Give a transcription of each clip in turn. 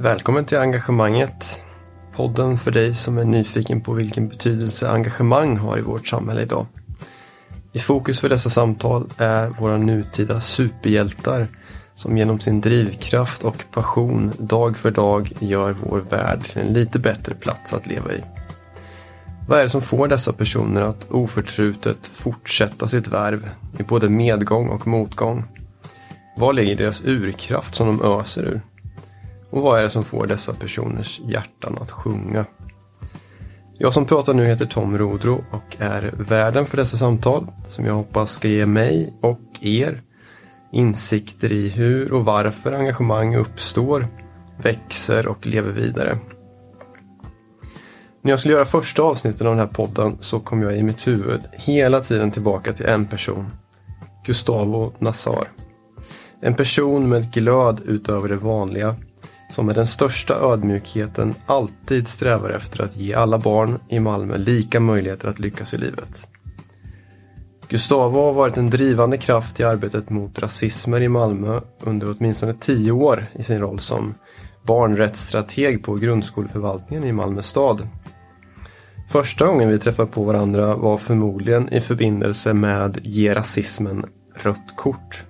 Välkommen till Engagemanget. Podden för dig som är nyfiken på vilken betydelse engagemang har i vårt samhälle idag. I fokus för dessa samtal är våra nutida superhjältar som genom sin drivkraft och passion dag för dag gör vår värld till en lite bättre plats att leva i. Vad är det som får dessa personer att oförtrutet fortsätta sitt värv i både medgång och motgång? Vad ligger deras urkraft som de öser ur? Och vad är det som får dessa personers hjärtan att sjunga? Jag som pratar nu heter Tom Rodro och är värden för dessa samtal som jag hoppas ska ge mig och er insikter i hur och varför engagemang uppstår, växer och lever vidare. När jag skulle göra första avsnittet av den här podden så kom jag i mitt huvud hela tiden tillbaka till en person. Gustavo Nassar. En person med glöd utöver det vanliga som med den största ödmjukheten alltid strävar efter att ge alla barn i Malmö lika möjligheter att lyckas i livet. Gustavo har varit en drivande kraft i arbetet mot rasismer i Malmö under åtminstone tio år i sin roll som barnrättsstrateg på grundskoleförvaltningen i Malmö stad. Första gången vi träffade på varandra var förmodligen i förbindelse med Ge rasismen rött kort.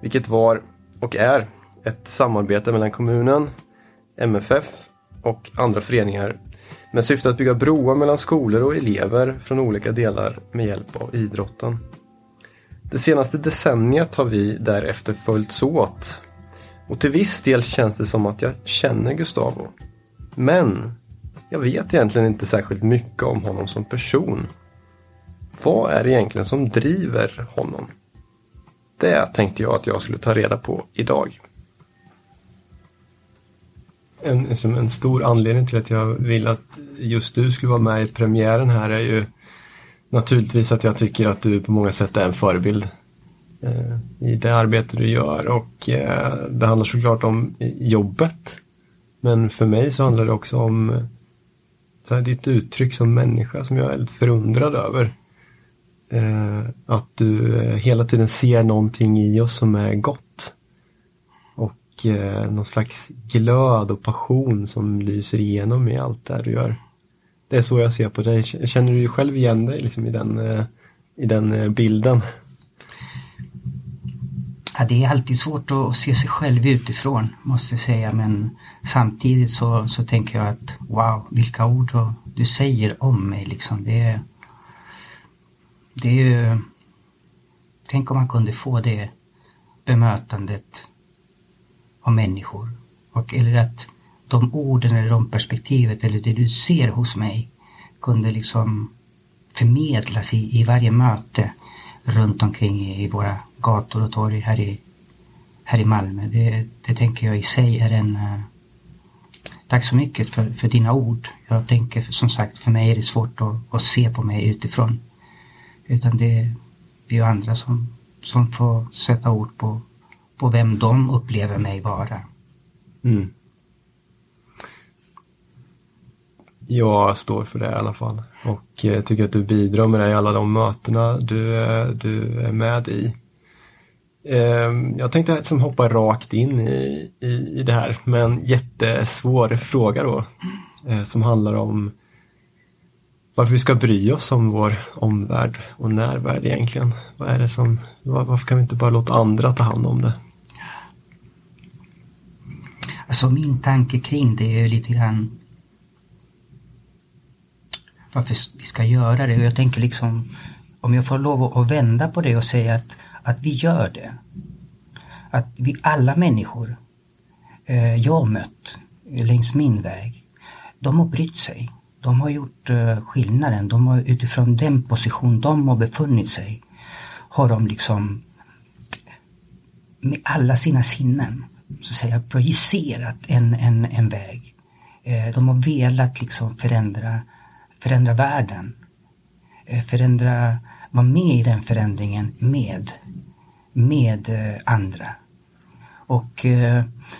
Vilket var och är ett samarbete mellan kommunen, MFF och andra föreningar med syfte att bygga broar mellan skolor och elever från olika delar med hjälp av idrotten. Det senaste decenniet har vi därefter följts åt och till viss del känns det som att jag känner Gustavo. Men jag vet egentligen inte särskilt mycket om honom som person. Vad är det egentligen som driver honom? Det tänkte jag att jag skulle ta reda på idag en, liksom en stor anledning till att jag vill att just du skulle vara med i premiären här är ju naturligtvis att jag tycker att du på många sätt är en förebild eh, i det arbete du gör och eh, det handlar såklart om jobbet. Men för mig så handlar det också om eh, så här, ditt uttryck som människa som jag är väldigt förundrad över. Eh, att du eh, hela tiden ser någonting i oss som är gott eh, någon slags glöd och passion som lyser igenom i allt det du gör. Det är så jag ser på dig. Känner du själv igen dig liksom, i den, eh, i den eh, bilden? Ja, det är alltid svårt att se sig själv utifrån måste jag säga men samtidigt så, så tänker jag att wow vilka ord du säger om mig liksom. Det är, det är ju, tänk om man kunde få det bemötandet av människor. Och, eller att de orden eller de perspektivet eller det du ser hos mig kunde liksom förmedlas i, i varje möte runt omkring i, i våra gator och torg här i, här i Malmö. Det, det tänker jag i sig är en... Uh, tack så mycket för, för dina ord. Jag tänker som sagt, för mig är det svårt att, att se på mig utifrån. Utan det, det är ju andra som, som får sätta ord på, på vem de upplever mig vara. Mm. Jag står för det i alla fall och eh, tycker att du bidrar med det i alla de mötena du, eh, du är med i. Eh, jag tänkte liksom hoppa rakt in i, i, i det här med en jättesvår fråga då eh, som handlar om varför vi ska bry oss om vår omvärld och närvärld egentligen. Vad är det som, varför kan vi inte bara låta andra ta hand om det? Alltså min tanke kring det är lite grann varför vi ska göra det. Och jag tänker liksom om jag får lov att vända på det och säga att, att vi gör det. Att vi alla människor eh, jag mött längs min väg, de har brytt sig. De har gjort eh, skillnaden. De har utifrån den position de har befunnit sig har de liksom med alla sina sinnen så att säga, projicerat en, en, en väg. Eh, de har velat liksom förändra, förändra världen. Eh, förändra, vara med i den förändringen med, med eh, andra. Och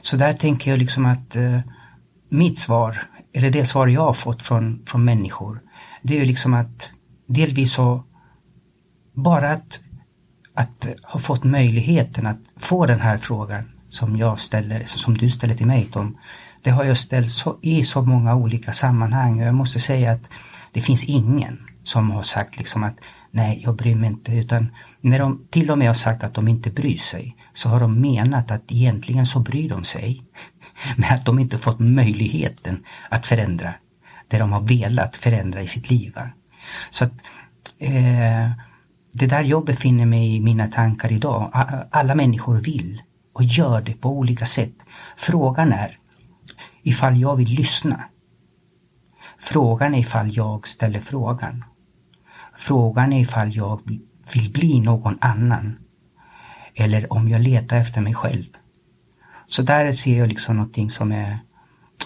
så där tänker jag liksom att mitt svar, eller det svar jag har fått från, från människor, det är ju liksom att delvis så bara att, att ha fått möjligheten att få den här frågan som jag ställer, som du ställer till mig Tom, Det har jag ställt så, i så många olika sammanhang och jag måste säga att det finns ingen som har sagt liksom att nej, jag bryr mig inte. Utan när de till och med har sagt att de inte bryr sig så har de menat att egentligen så bryr de sig. Men att de inte fått möjligheten att förändra det de har velat förändra i sitt liv. Så att eh, det där jag befinner mig i mina tankar idag. Alla människor vill och gör det på olika sätt. Frågan är ifall jag vill lyssna. Frågan är ifall jag ställer frågan. Frågan är ifall jag vill bli någon annan. Eller om jag letar efter mig själv. Så där ser jag liksom någonting som är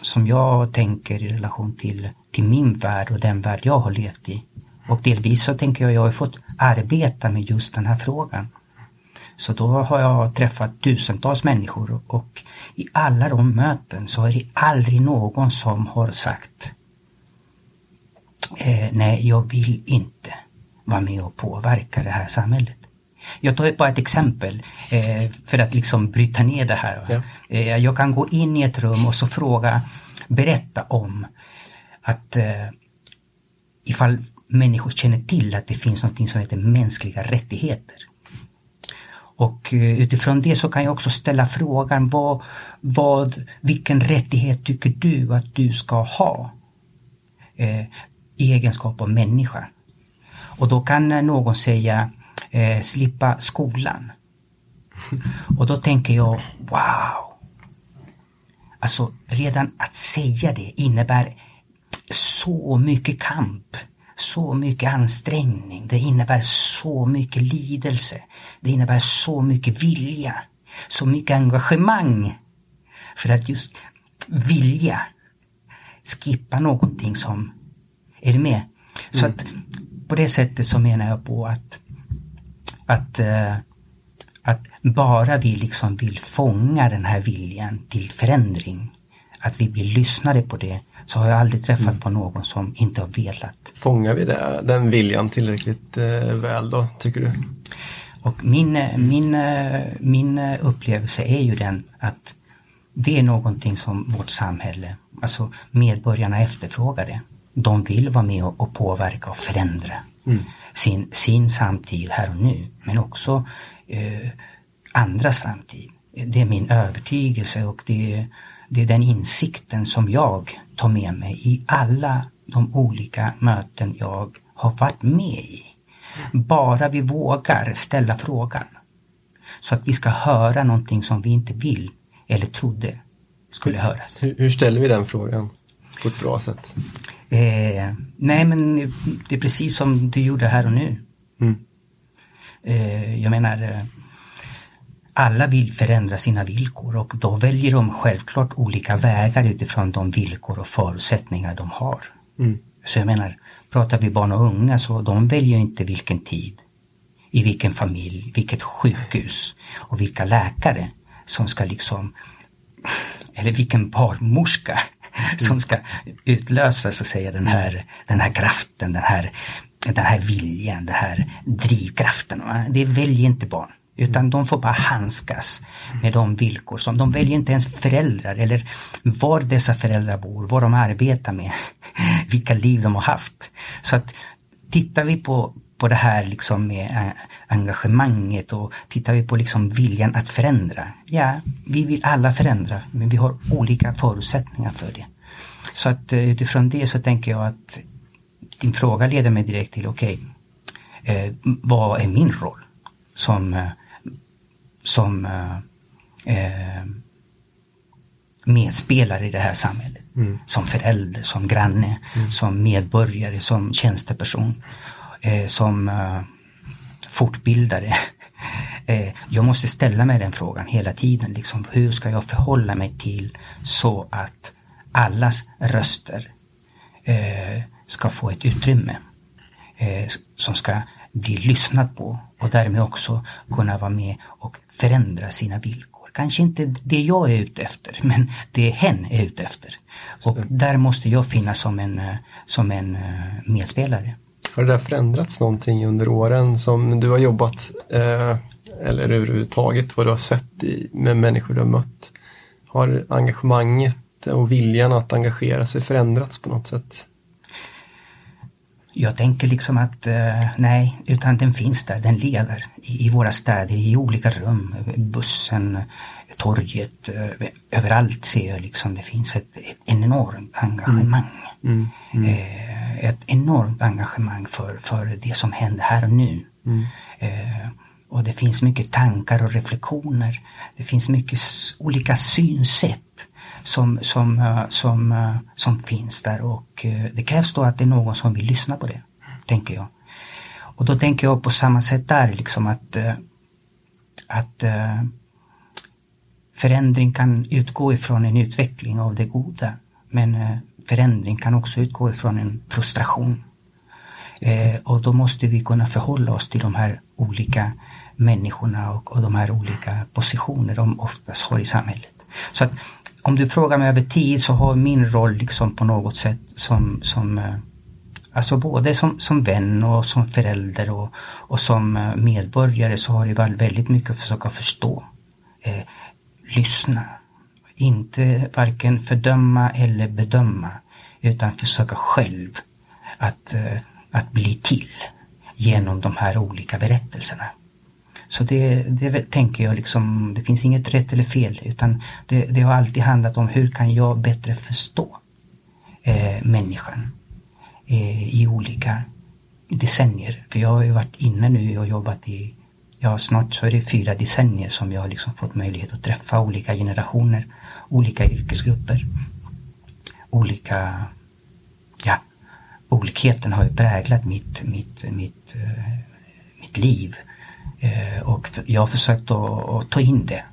som jag tänker i relation till, till min värld och den värld jag har levt i. Och delvis så tänker jag, jag har fått arbeta med just den här frågan. Så då har jag träffat tusentals människor och i alla de möten så är det aldrig någon som har sagt eh, Nej, jag vill inte vara med och påverka det här samhället. Jag tar bara ett exempel eh, för att liksom bryta ner det här. Ja. Eh, jag kan gå in i ett rum och så fråga, berätta om att eh, ifall människor känner till att det finns något som heter mänskliga rättigheter. Och eh, utifrån det så kan jag också ställa frågan vad, vad, vilken rättighet tycker du att du ska ha eh, i egenskap av människa? Och då kan eh, någon säga eh, slippa skolan. Och då tänker jag, wow! Alltså redan att säga det innebär så mycket kamp så mycket ansträngning, det innebär så mycket lidelse, det innebär så mycket vilja, så mycket engagemang för att just vilja skippa någonting som, är du med? Så mm. att på det sättet så menar jag på att, att, uh, att bara vi liksom vill fånga den här viljan till förändring, att vi blir lyssnade på det, så har jag aldrig träffat mm. på någon som inte har velat. Fångar vi det, den viljan tillräckligt eh, väl då, tycker du? Och min, min, min upplevelse är ju den att det är någonting som vårt samhälle, alltså medborgarna efterfrågar det. De vill vara med och, och påverka och förändra mm. sin, sin samtid här och nu, men också eh, andras framtid. Det är min övertygelse och det, det är den insikten som jag tar med mig i alla de olika möten jag har varit med i. Bara vi vågar ställa frågan. Så att vi ska höra någonting som vi inte vill eller trodde skulle höras. Hur, hur ställer vi den frågan på ett bra sätt? Eh, nej men det är precis som du gjorde här och nu. Mm. Eh, jag menar eh, alla vill förändra sina villkor och då väljer de självklart olika vägar utifrån de villkor och förutsättningar de har. Mm. Så jag menar, pratar vi barn och unga så de väljer inte vilken tid, i vilken familj, vilket sjukhus och vilka läkare som ska liksom, eller vilken barnmorska mm. som ska utlösa så att säga den här, den här kraften, den här, den här viljan, den här drivkraften. Det väljer inte barn. Utan de får bara handskas med de villkor som, de väljer inte ens föräldrar eller var dessa föräldrar bor, vad de arbetar med, vilka liv de har haft. Så att tittar vi på, på det här liksom med eh, engagemanget och tittar vi på liksom viljan att förändra. Ja, vi vill alla förändra men vi har olika förutsättningar för det. Så att eh, utifrån det så tänker jag att din fråga leder mig direkt till, okej, okay, eh, vad är min roll som eh, som eh, eh, medspelare i det här samhället. Mm. Som förälder, som granne, mm. som medborgare, som tjänsteperson, eh, som eh, fortbildare. eh, jag måste ställa mig den frågan hela tiden. Liksom, hur ska jag förhålla mig till så att allas röster eh, ska få ett utrymme eh, som ska bli lyssnat på och därmed också kunna vara med och förändra sina villkor. Kanske inte det jag är ute efter, men det hen är ute efter. Och där måste jag finnas som en, eh, som en eh, medspelare. Har det där förändrats någonting under åren som du har jobbat eh, eller överhuvudtaget vad du har sett i, med människor du har mött? Har engagemanget och viljan att engagera sig förändrats på något sätt? Jag tänker liksom att eh, nej, utan den finns där, den lever i, våra städer, i olika rum, bussen, torget, eh, överallt ser jag liksom det finns ett, ett enormt engagemang. Mm. Mm. Mm. Eh, ett enormt engagemang för, för det som händer här och nu. Mm. Och det finns mycket tankar och reflektioner. Det finns mycket olika synsätt som, som, uh, som, uh, som finns där och uh, det krävs då att det är någon som vill lyssna på det, tänker jag. Och då tänker jag på samma sätt där, liksom att, att förändring kan utgå ifrån en utveckling av det goda. Men förändring kan också utgå ifrån en frustration. Eh, och då måste vi kunna förhålla oss till de här olika människorna och, och de här olika positioner de oftast har i samhället. Så att om du frågar mig över tid så har min roll liksom på något sätt som, som eh, Alltså både som, som vän och som förälder och, och som eh, medborgare så har det varit väldigt mycket att försöka förstå. Eh, lyssna. Inte varken fördöma eller bedöma utan försöka själv att, eh, att bli till genom de här olika berättelserna. Så det, det tänker jag liksom, det finns inget rätt eller fel utan det, det har alltid handlat om hur kan jag bättre förstå eh, människan eh, i olika decennier. För jag har ju varit inne nu och jobbat i, ja snart så är det fyra decennier som jag har liksom fått möjlighet att träffa olika generationer, olika yrkesgrupper, olika, ja, olikheten har ju präglat mitt, mitt, mitt, eh, mitt liv. Eh, och jag har försökt att, att, ta in det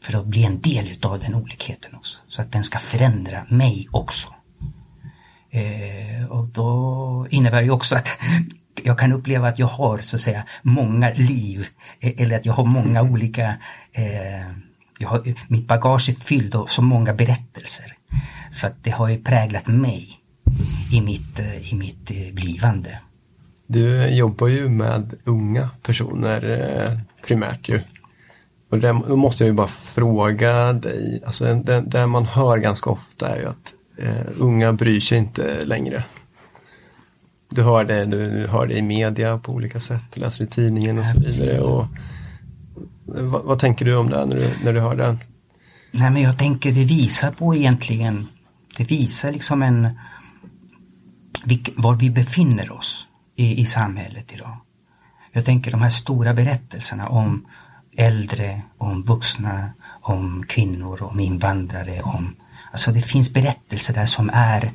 för att bli en del utav den olikheten också. Så att den ska förändra mig också. Eh, och då innebär det ju också att jag kan uppleva att jag har så att säga många liv e- eller att jag har många olika eh, jag har, mitt bagage är fyllt av så många berättelser. Så att det har ju präglat mig i mitt, eh, i mitt eh, blivande. Du jobbar ju med unga personer eh, primärt ju. Och då måste jag ju bara fråga dig, alltså det, det man hör ganska ofta är ju att eh, unga bryr sig inte längre. Du hör, det, du hör det i media på olika sätt, du läser i tidningen och ja, så vidare. Och, vad, vad, tänker du om det när du, när du hör det? Nej men jag tänker det visar på egentligen, det visar liksom en, var vi befinner oss i, i samhället idag. Jag tänker de här stora berättelserna om äldre, om vuxna, om kvinnor, om invandrare, om Alltså det finns berättelser där som är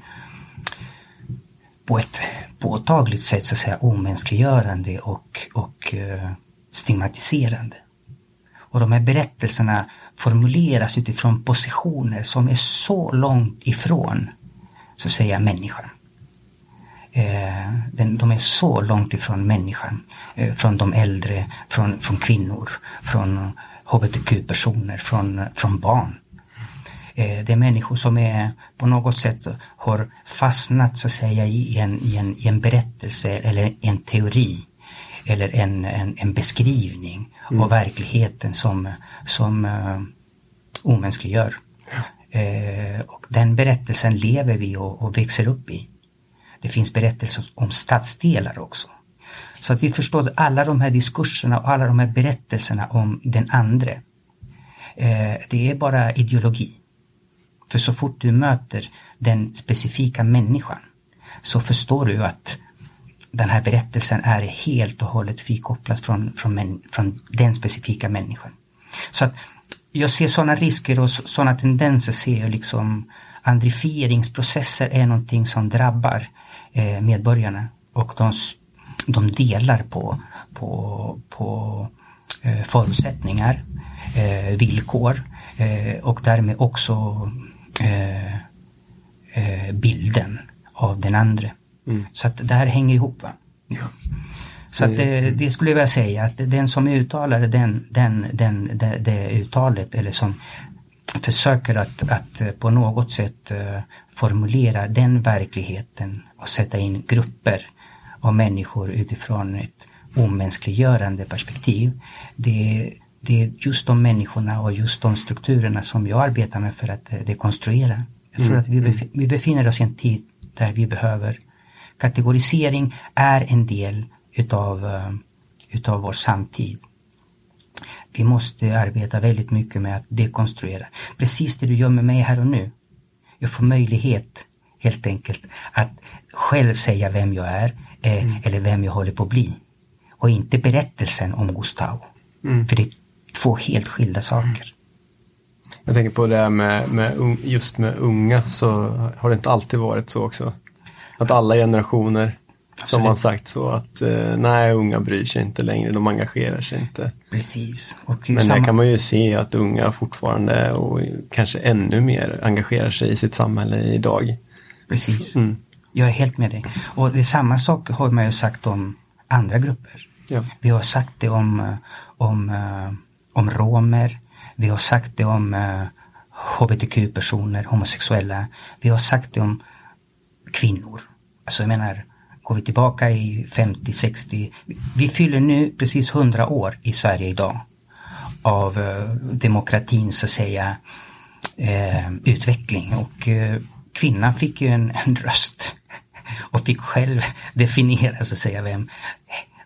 på ett påtagligt sätt så att säga omänskliggörande och, och uh, stigmatiserande. Och de här berättelserna formuleras utifrån positioner som är så långt ifrån så att säga människan. Eh, den, de är så långt ifrån människan. Eh, från de äldre, från, från kvinnor, från hbtq-personer, från, från barn. Eh, det är människor som är på något sätt har fastnat så att säga i en, i en, i en berättelse eller en teori eller en, en, en beskrivning mm. av verkligheten som, som uh, omänskliggör. Ja. Uh, och den berättelsen lever vi och, och växer upp i. Det finns berättelser om stadsdelar också. Så att vi förstår att alla de här diskurserna och alla de här berättelserna om den andre, eh, det är bara ideologi. För så fort du möter den specifika människan så förstår du att den här berättelsen är helt och hållet frikopplad från, från, från den specifika människan. Så att jag ser sådana risker och sådana tendenser ser jag liksom andrifieringsprocesser är någonting som drabbar eh, medborgarna och de, de delar på, på, på eh, förutsättningar, eh, villkor och därmed också bilden av den andra. Mm. Så att det här hänger ihop. Va? Ja. Så att det, det, skulle jag vilja säga att den som uttalar den, den, den, det, det uttalet eller som försöker att, att på något sätt formulera den verkligheten och sätta in grupper av människor utifrån ett omänskliggörande perspektiv. Det, det är just de människorna och just de strukturerna som jag arbetar med för att uh, dekonstruera Jag tror mm. att vi, bef vi befinner oss i en tid där vi behöver kategorisering är en del utav, uh, utav vår samtid. Vi måste arbeta väldigt mycket med att dekonstruera. Precis det du gör med mig här och nu. Jag får möjlighet helt enkelt att själv säga vem jag är eh, mm. eller vem jag håller på att bli. Och inte berättelsen om Gustav. Mm. För det är två helt skilda saker. Jag tänker på det här med, med just med unga så har det inte alltid varit så också. Att alla generationer som man sagt så att eh, nej, unga bryr sig inte längre, de engagerar sig inte. Precis. Men samma... där kan man ju se att unga fortfarande och kanske ännu mer engagerar sig i sitt samhälle idag. Precis. Mm. Jag är helt med dig. Och det är samma sak har man ju sagt om andra grupper. Ja. Vi har sagt det om, eh, om, eh, om romer, vi har sagt det om hbtq-personer, homosexuella. Vi har sagt det om kvinnor. Alltså jag menar, går vi tillbaka i 50, 60, vi fyller nu precis 100 år i Sverige idag av eh, demokratins så att säga eh, utveckling och eh, kvinnan fick ju en, en röst och fick själv definiera så att säga vem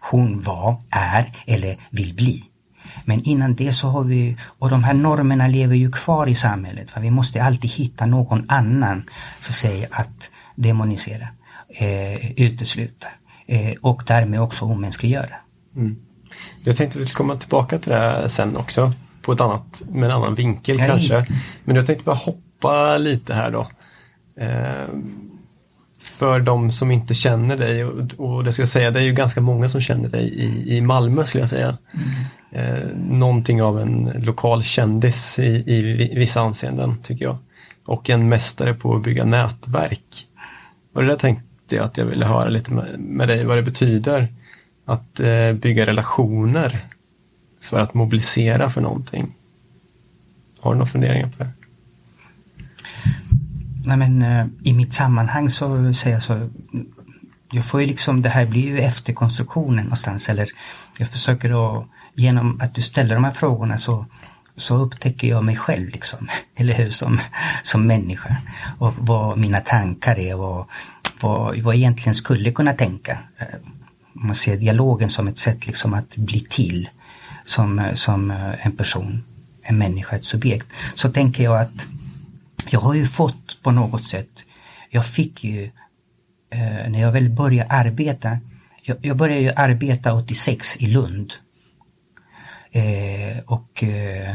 hon var, är eller vill bli. Men innan det så har vi, och de här normerna lever ju kvar i samhället. För vi måste alltid hitta någon annan så säga att demonisera eh, utesluta eh, och därmed också omänskliggöra. Mm. Jag tänkte att vi skulle komma tillbaka till det sen också på ett annat, med en annan vinkel ja, kanske. Just. Men jag tänkte bara hoppa lite här då. Eh, för de som inte känner dig och, och det ska jag säga, det är ju ganska många som känner dig i, i Malmö skulle jag säga. Mm. Eh, någonting av en lokal kändis i, i vissa anseenden tycker jag. Och en mästare på att bygga nätverk. Och det där tänkte jag att jag ville höra lite med, med dig vad det betyder att eh, bygga relationer för att mobilisera för någonting. Har du några funderingar på det? Nej men eh, i mitt sammanhang så säger jag så jag får ju liksom, det här blir ju efterkonstruktionen någonstans eller jag försöker då genom att du ställer de här frågorna så, så upptäcker jag mig själv liksom, eller hur, som, som människa. Och vad mina tankar är och vad, vad egentligen skulle kunna tänka. Eh, man ser dialogen som ett sätt liksom att bli till som, som eh, en person, en människa, ett subjekt. Så tänker jag att jag har ju fått på något sätt, jag fick ju eh, när jag väl började arbeta, jag, jag började ju arbeta 86 i Lund. Eh, och eh,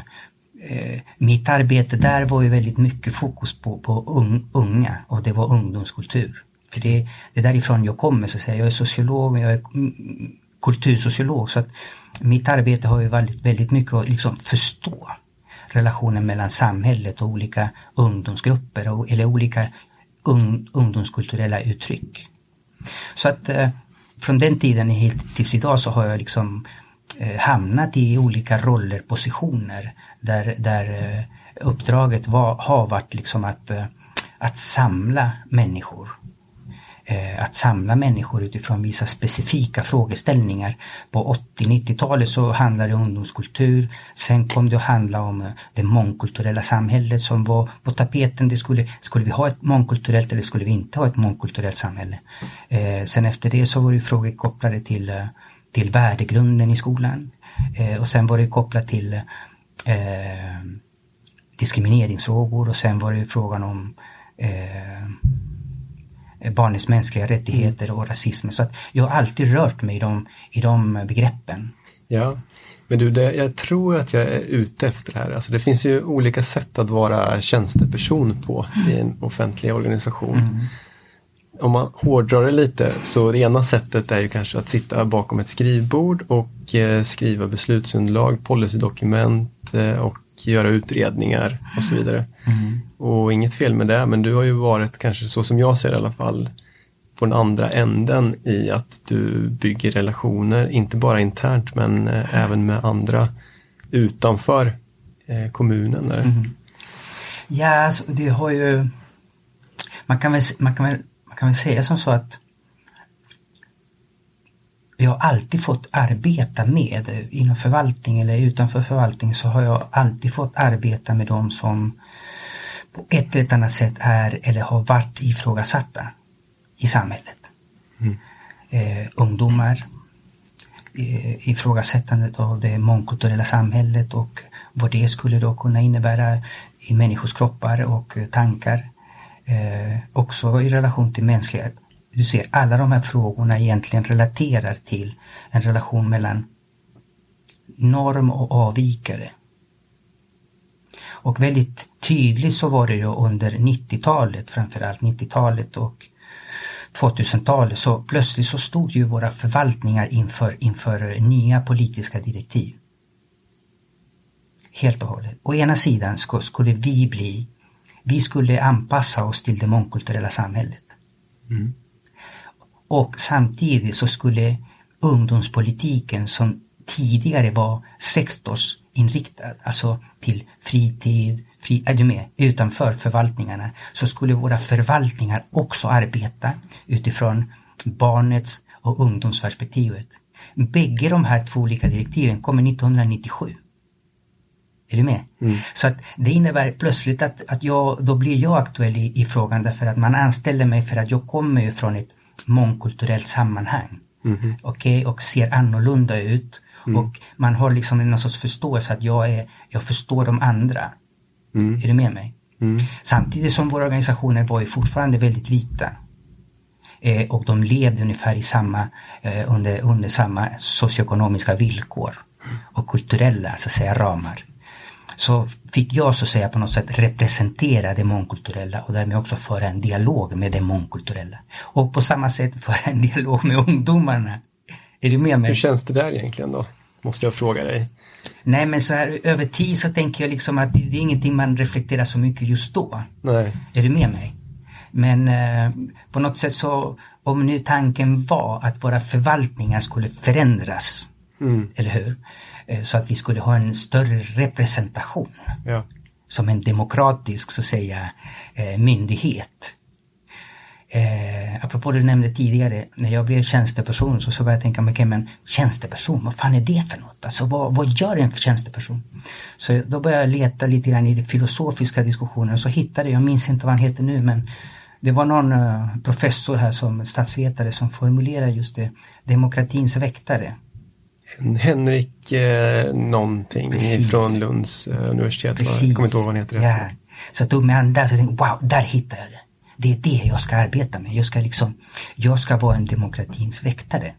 eh, mitt arbete där var ju väldigt mycket fokus på, på un, unga och det var ungdomskultur. För det, det är därifrån jag kommer så att säga. Jag är sociolog, jag är mm, kultursociolog så att mitt arbete har ju varit väldigt mycket att liksom förstå relationen mellan samhället och olika ungdomsgrupper och, eller olika un, ungdomskulturella uttryck. Så att eh, från den tiden tills idag så har jag liksom eh, hamnat i olika roller, positioner där, där eh, uppdraget var, har varit liksom att, eh, att samla människor Eh, att samla människor utifrån vissa specifika frågeställningar. På 80-90-talet så handlade det om ungdomskultur. Sen kom det att handla om eh, det mångkulturella samhället som var på tapeten. Det skulle, skulle vi ha ett mångkulturellt eller skulle vi inte ha ett mångkulturellt samhälle? Eh, sen efter det så var det frågor kopplade till, eh, till värdegrunden i skolan. Eh, och sen var det kopplat till eh, diskrimineringsfrågor och sen var det frågan om eh, barnens mänskliga rättigheter och rasism. Så att jag har alltid rört mig i de, i de begreppen. Ja, men du, det, jag tror att jag är ute efter det här. Alltså det finns ju olika sätt att vara tjänsteperson på i en offentlig organisation. Mm. Om man hårdrar det lite så det ena sättet är ju kanske att sitta bakom ett skrivbord och eh, skriva beslutsunderlag, policydokument eh, och göra utredningar och så vidare. Mm. Och inget fel med det, men du har ju varit kanske så som jag ser det i alla fall på den andra änden i att du bygger relationer, inte bara internt men eh, även med andra utanför eh, kommunen. kommunen. Mm. Mm-hmm. Ja, alltså, det har ju man kan, väl, man, kan väl, man kan väl säga som så att jag har alltid fått arbeta med, eh, inom förvaltning eller utanför förvaltning så har jag alltid fått arbeta med de som på ett eller annat sätt är eller har varit ifrågasatta i samhället. Mm. Eh, ungdomar, eh, ifrågasättandet av det mångkulturella samhället och vad det skulle då kunna innebära i människors kroppar och tankar. Eh, också i relation till mänskliga du ser, alla de här frågorna egentligen relaterar till en relation mellan norm och avvikare. Och väldigt tydligt så var det ju under 90-talet, framförallt 90-talet och 2000-talet, så plötsligt så stod ju våra förvaltningar inför, inför nya politiska direktiv. Helt och hållet. Å ena sidan skulle vi bli, vi skulle anpassa oss till det mångkulturella samhället. Mm. Och samtidigt så skulle ungdomspolitiken som tidigare var sektorsinriktad, alltså till fritid, fri, är du med, utanför förvaltningarna, så skulle våra förvaltningar också arbeta utifrån barnets och ungdomsperspektivet. Bägge de här två olika direktiven kommer 1997. Är du med? Mm. Så att det innebär plötsligt att, att jag, då blir jag aktuell i, i frågan därför att man anställer mig för att jag kommer från ett mångkulturellt sammanhang. Mm. Okay? Och ser annorlunda ut. Mm. Och man har liksom någon sorts förståelse att jag, är, jag förstår de andra. Mm. Är du med mig? Mm. Samtidigt som våra organisationer var ju fortfarande väldigt vita. Eh, och de levde ungefär i samma, eh, under, under samma socioekonomiska villkor och kulturella så att säga, ramar så fick jag så att säga på något sätt representera det mångkulturella och därmed också föra en dialog med det mångkulturella. Och på samma sätt föra en dialog med ungdomarna. Är du med mig? Hur känns det där egentligen då? Måste jag fråga dig. Nej men så här över tid så tänker jag liksom att det, det är ingenting man reflekterar så mycket just då. Nej. Är du med mig? Men eh, på något sätt så, om nu tanken var att våra förvaltningar skulle förändras, mm. eller hur? Eh, så att vi skulle ha en större representation. Ja. Som en demokratisk, så att säga, eh, myndighet. Eh, apropå det du nämnde tidigare, när jag blev tjänsteperson så, så började jag tänka, okay, men tjänsteperson, vad fan är det för något? Alltså vad, vad gör en tjänsteperson? Så då började jag leta lite grann i den filosofiska diskussionen och så hittade jag, jag minns inte vad han heter nu, men det var någon uh, professor här som statsvetare som formulerade just det, demokratins väktare. Henrik eh, någonting Precis. från Lunds eh, universitet. Precis. Jag kommer inte ihåg vad han heter. Ja. Så jag tog mig an där och tänkte, wow, där hittade jag det. Det är det jag ska arbeta med. Jag ska liksom, jag ska vara en demokratins väktare.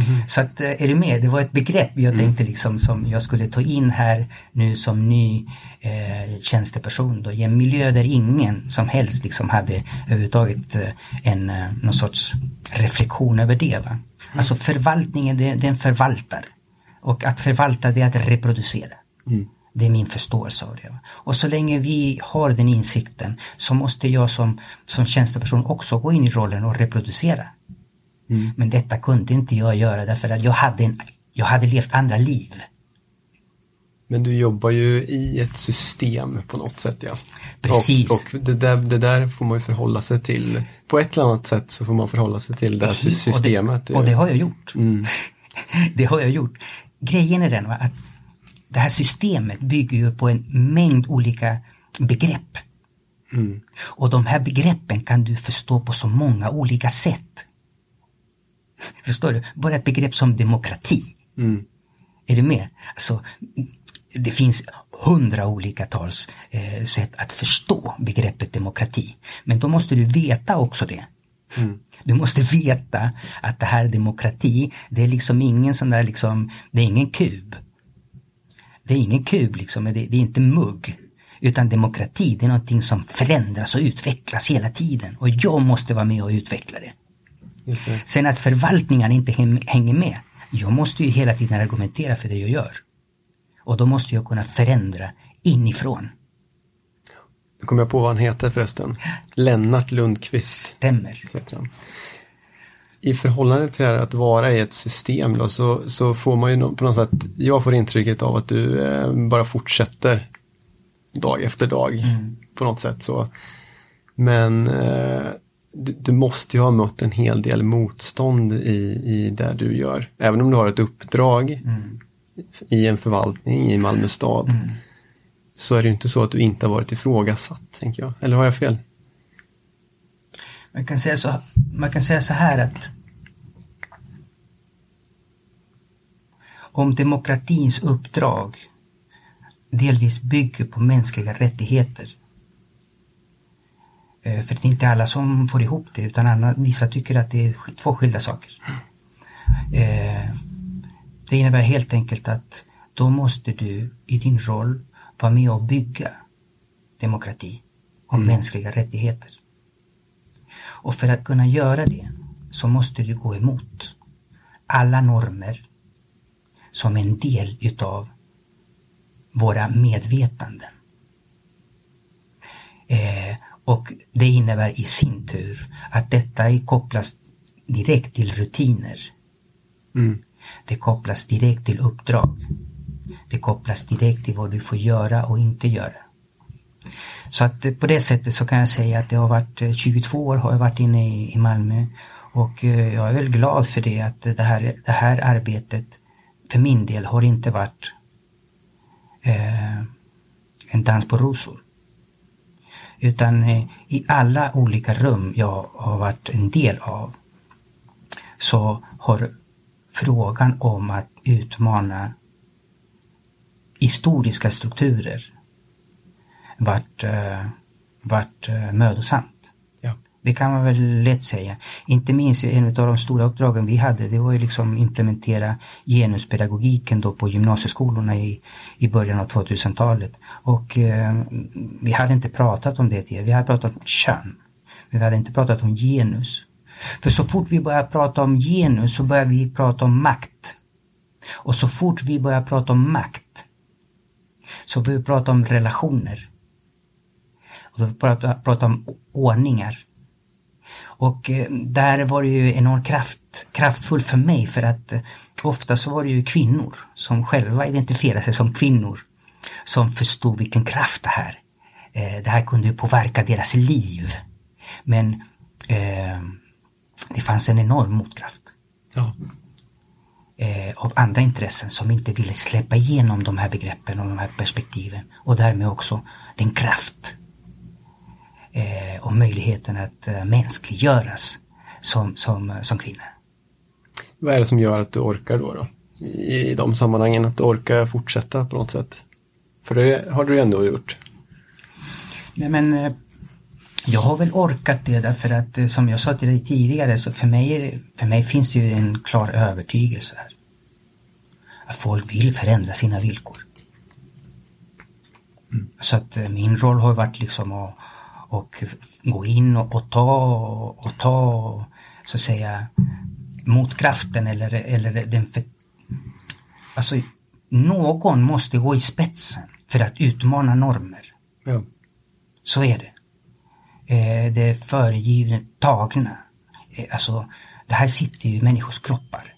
Mm. Så att, eh, är du med? Det var ett begrepp jag mm. tänkte liksom som jag skulle ta in här nu som ny eh, tjänsteperson då, i en miljö där ingen som helst liksom hade överhuvudtaget eh, en, eh, någon sorts reflektion över det. Va? Mm. Alltså förvaltningen, den förvaltar. Och att förvalta det är att reproducera. Mm. Det är min förståelse av det. Och så länge vi har den insikten så måste jag som, som tjänsteperson också gå in i rollen och reproducera. Mm. Men detta kunde inte jag göra därför att jag hade, en, jag hade levt andra liv. Men du jobbar ju i ett system på något sätt ja. Precis. Och, och det, där, det där får man ju förhålla sig till. På ett eller annat sätt så får man förhålla sig till det här systemet. Och det, och det har jag gjort. Mm. det har jag gjort. Grejen är den va, att det här systemet bygger ju på en mängd olika begrepp. Mm. Och de här begreppen kan du förstå på så många olika sätt. Förstår du? Bara ett begrepp som demokrati. Mm. Är du med? Alltså, det finns hundra olika tals eh, sätt att förstå begreppet demokrati. Men då måste du veta också det. Mm. Du måste veta att det här demokrati, det är liksom ingen sån där liksom, det är ingen kub. Det är ingen kub liksom, det, det är inte mugg. Utan demokrati, det är någonting som förändras och utvecklas hela tiden. Och jag måste vara med och utveckla det. Sen att förvaltningen inte hänger med. Jag måste ju hela tiden argumentera för det jag gör. Och då måste jag kunna förändra inifrån. Nu kommer jag på vad han heter förresten. Lennart Lundqvist. Stämmer. I förhållande till att vara i ett system då, så, så får man ju på något sätt, jag får intrycket av att du eh, bara fortsätter dag efter dag mm. på något sätt så. Men eh, du, du, måste ju ha mött en hel del motstånd i, i det du gör. Även om du har ett uppdrag mm. i en förvaltning i Malmö stad. Mm. så är det ju inte så att du inte har varit ifrågasatt, tänker jag. Eller har jag fel? Man kan säga så, man kan säga så här att om demokratins uppdrag delvis bygger på mänskliga rättigheter. Eh, för det är inte alla som får ihop det utan andra, vissa tycker att det är två skilda saker. Eh, det innebär helt enkelt att då måste du i din roll vara med och bygga demokrati och mm. mänskliga rättigheter. Och för att kunna göra det så måste du gå emot alla normer som en del utav våra medvetanden. Eh, och det innebär i sin tur att detta kopplas direkt till rutiner. Mm. Det kopplas direkt till uppdrag. Det kopplas direkt till vad du får göra och inte göra. Så att på det sättet så kan jag säga att det har varit 22 eh, år har jag varit inne i, i Malmö och eh, jag är väl glad för det att det här, det här arbetet för min del har inte varit eh, en dans på rosor. Utan eh, i alla olika rum jag har varit en del av så har frågan om att utmana historiska strukturer varit, eh, varit eh, uh, mödosamt. Det kan man väl lätt säga. Inte minst en av de stora uppdragen vi hade det var ju liksom implementera genuspedagogiken då på gymnasieskolorna i, i början av 2000-talet. Och eh, vi hade inte pratat om det tidigare. Vi hade pratat om kön. Men vi hade inte pratat om genus. För så fort vi börjar prata om genus så börjar vi prata om makt. Och så fort vi börjar prata om makt så börjar vi prata om relationer. Och då börjar vi prata om ordningar. Och eh, där var det ju enormt kraft, kraftfullt för mig för att eh, ofta så var det ju kvinnor som själva identifierade sig som kvinnor som förstod vilken kraft det här. Eh, det här kunde ju påverka deras liv. Men eh, det fanns en enorm motkraft. Ja. Eh, av andra intressen som inte ville släppa igenom de här begreppen och de här perspektiven och därmed också den kraft eh, och möjligheten att eh, mänskliggöras som, som, som kvinna. Vad är det som gör att du orkar då? då? I de sammanhangen, att du orkar fortsätta på något sätt? För det har du ju ändå gjort. Nej men eh, jag har väl orkat det därför att eh, som jag sa till dig tidigare så för mig, för mig finns det ju en klar övertygelse här. Att folk vill förändra sina villkor. Mm. Så att eh, min roll har varit liksom att och gå in och, och ta och, och ta så att säga motkraften eller, eller den för, Alltså någon måste gå i spetsen för att utmana normer. Ja. Så är det eh, det föregivna, tagna. Eh, alltså, det här sitter ju i människors kroppar.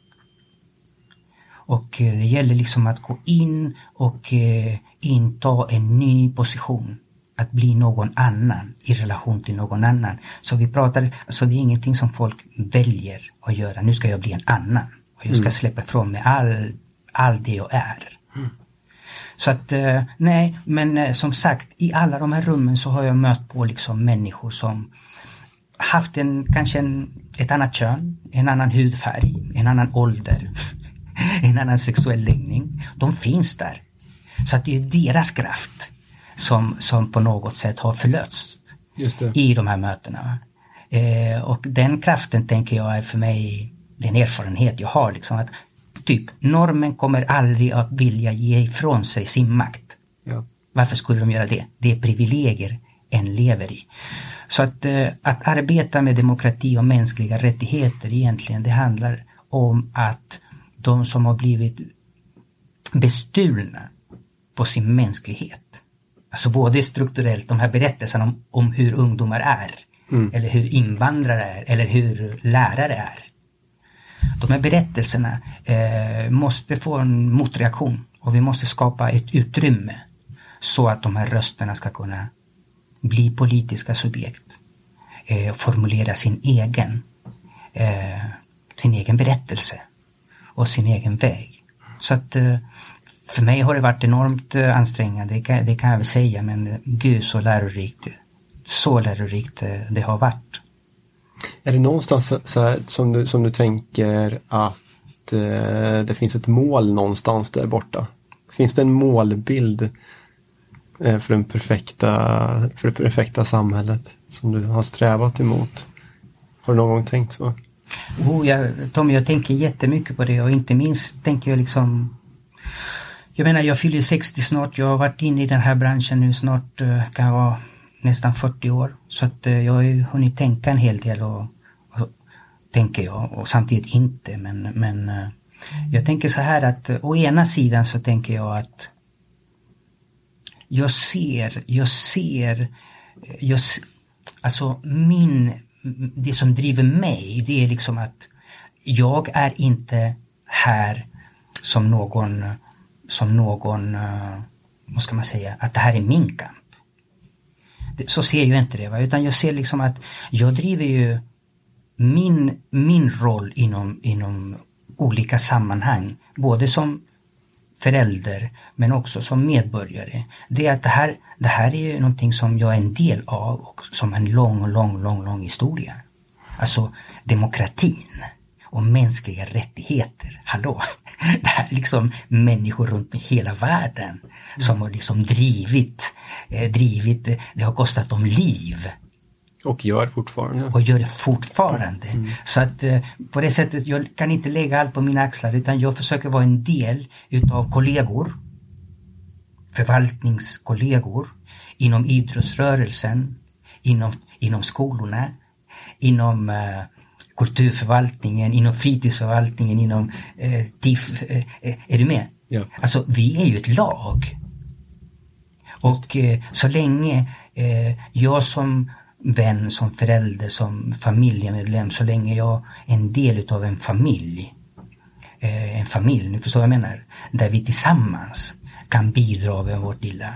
Och eh, det gäller liksom att gå in och eh, inta en ny position. Att bli någon annan i relation till någon annan. Så vi pratar, alltså det är ingenting som folk väljer att göra. Nu ska jag bli en annan. Och jag ska mm. släppa ifrån mig all, all det jag är. Mm. Så att eh, nej, men eh, som sagt i alla de här rummen så har jag mött på liksom människor som haft en, kanske en, ett annat kön, en annan hudfärg, en annan ålder, en annan sexuell läggning. De finns där. Så att det är deras kraft som, som på något sätt har förlösts i de här mötena. Eh, och den kraften tänker jag är för mig den erfarenhet jag har. Liksom, att Typ, normen kommer aldrig att vilja ge ifrån sig sin makt. Ja. Varför skulle de göra det? Det är privilegier en lever i. Så att, eh, att arbeta med demokrati och mänskliga rättigheter egentligen, det handlar om att de som har blivit bestulna på sin mänsklighet, alltså både strukturellt, de här berättelserna om, om hur ungdomar är, mm. eller hur invandrare är, eller hur lärare är de här berättelserna eh, måste få en motreaktion och vi måste skapa ett utrymme så att de här rösterna ska kunna bli politiska subjekt. Eh, formulera sin egen, eh, sin egen berättelse och sin egen väg. Så att eh, för mig har det varit enormt eh, ansträngande, det kan, det kan jag väl säga, men gud så lärorikt. Så lärorikt eh, det har varit. Är det någonstans så här, som, du, som du tänker att eh, det finns ett mål någonstans där borta? Finns det en målbild eh, för, den perfekta, för det perfekta samhället som du har strävat emot? Har du någon gång tänkt så? Oh, jag, Tom, jag tänker jättemycket på det och inte minst tänker jag liksom jag menar jag fyller 60 snart, jag har varit inne i den här branschen nu snart, eh, kan jag vara nästan 40 år. Så att eh, jag har ju hunnit tänka en hel del och, och tänker jag och samtidigt inte men, men eh, jag tänker så här att å ena sidan så tänker jag att jag ser, jag ser, jag, alltså min, det som driver mig det är liksom att jag är inte här som någon, som någon, eh, vad ska man säga, att det här är min kamp. Så ser jag inte det, va? utan jag ser liksom att jag driver ju min, min roll inom, inom olika sammanhang, både som förälder men också som medborgare. Det är att det här, det här är ju någonting som jag är en del av och som en lång, lång, lång, lång historia. Alltså demokratin och mänskliga rättigheter. Hallå! Det här är liksom människor runt hela världen som har liksom drivit, eh, drivit, det har kostat dem liv och gör fortfarande. Och gör det fortfarande. Mm. Så att eh, på det sättet, jag kan inte lägga allt på mina axlar utan jag försöker vara en del utav kollegor. Förvaltningskollegor. Inom idrottsrörelsen. Inom, inom skolorna. Inom eh, kulturförvaltningen, inom fritidsförvaltningen, inom eh, TIF. Eh, eh, är du med? Ja. Alltså vi är ju ett lag. Och eh, så länge jag som vän, som förälder, som familjemedlem så länge jag är en del utav en familj. Eh, en familj, nu förstår vad jag menar. Där vi tillsammans kan bidra med vårt lilla.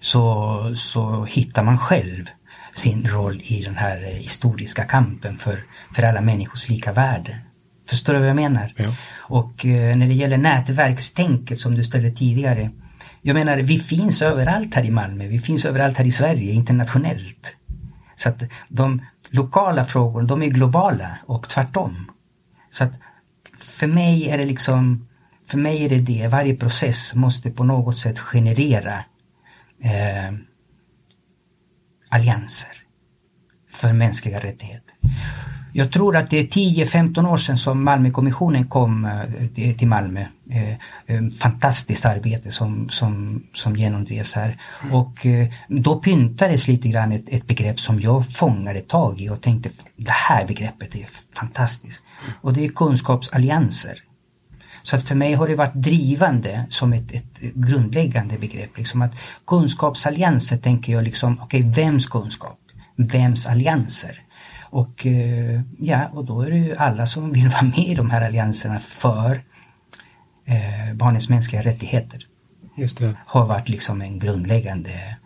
Så, så hittar man själv sin roll i den här historiska kampen för, för alla människors lika värde. Förstår du vad jag menar? Ja. Och eh, när det gäller nätverkstänket som du ställde tidigare jag menar, vi finns överallt här i Malmö, vi finns överallt här i Sverige, internationellt. Så att de lokala frågorna, de är globala och tvärtom. Så att för mig är det liksom, för mig är det det, varje process måste på något sätt generera eh, allianser för mänskliga rättigheter. Jag tror att det är 10-15 år sedan som Malmökommissionen kom eh, till Malmö. Eh, eh, fantastiskt arbete som, som, som genomdrevs här. Och eh, då pyntades lite grann ett, ett begrepp som jag fångade tag i och tänkte det här begreppet är fantastiskt. Och det är kunskapsallianser. Så att för mig har det varit drivande som ett, ett grundläggande begrepp. Liksom att kunskapsallianser tänker jag liksom, okej okay, vems kunskap? Vems allianser? Och eh, ja, och då är det ju alla som vill vara med i de här allianserna för eh, barnens mänskliga rättigheter. Just det. Har varit liksom en grundläggande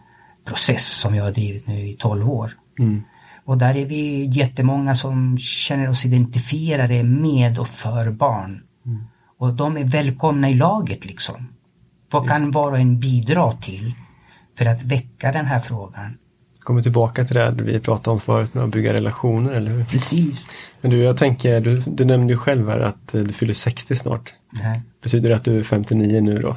process som jag har drivit nu i 12 år. Mm. Och där är vi jättemånga som känner oss identifierade med och för barn. Mm. Och de är välkomna i laget liksom. Vad kan var och en bidra till för att väcka den här frågan? kommer tillbaka till det vi pratade om förut med att bygga relationer, eller hur? Precis. Men du, jag tänker, du, du nämnde ju själv här att eh, du fyller 60 snart. Nej. Betyder det att du är 59 nu då?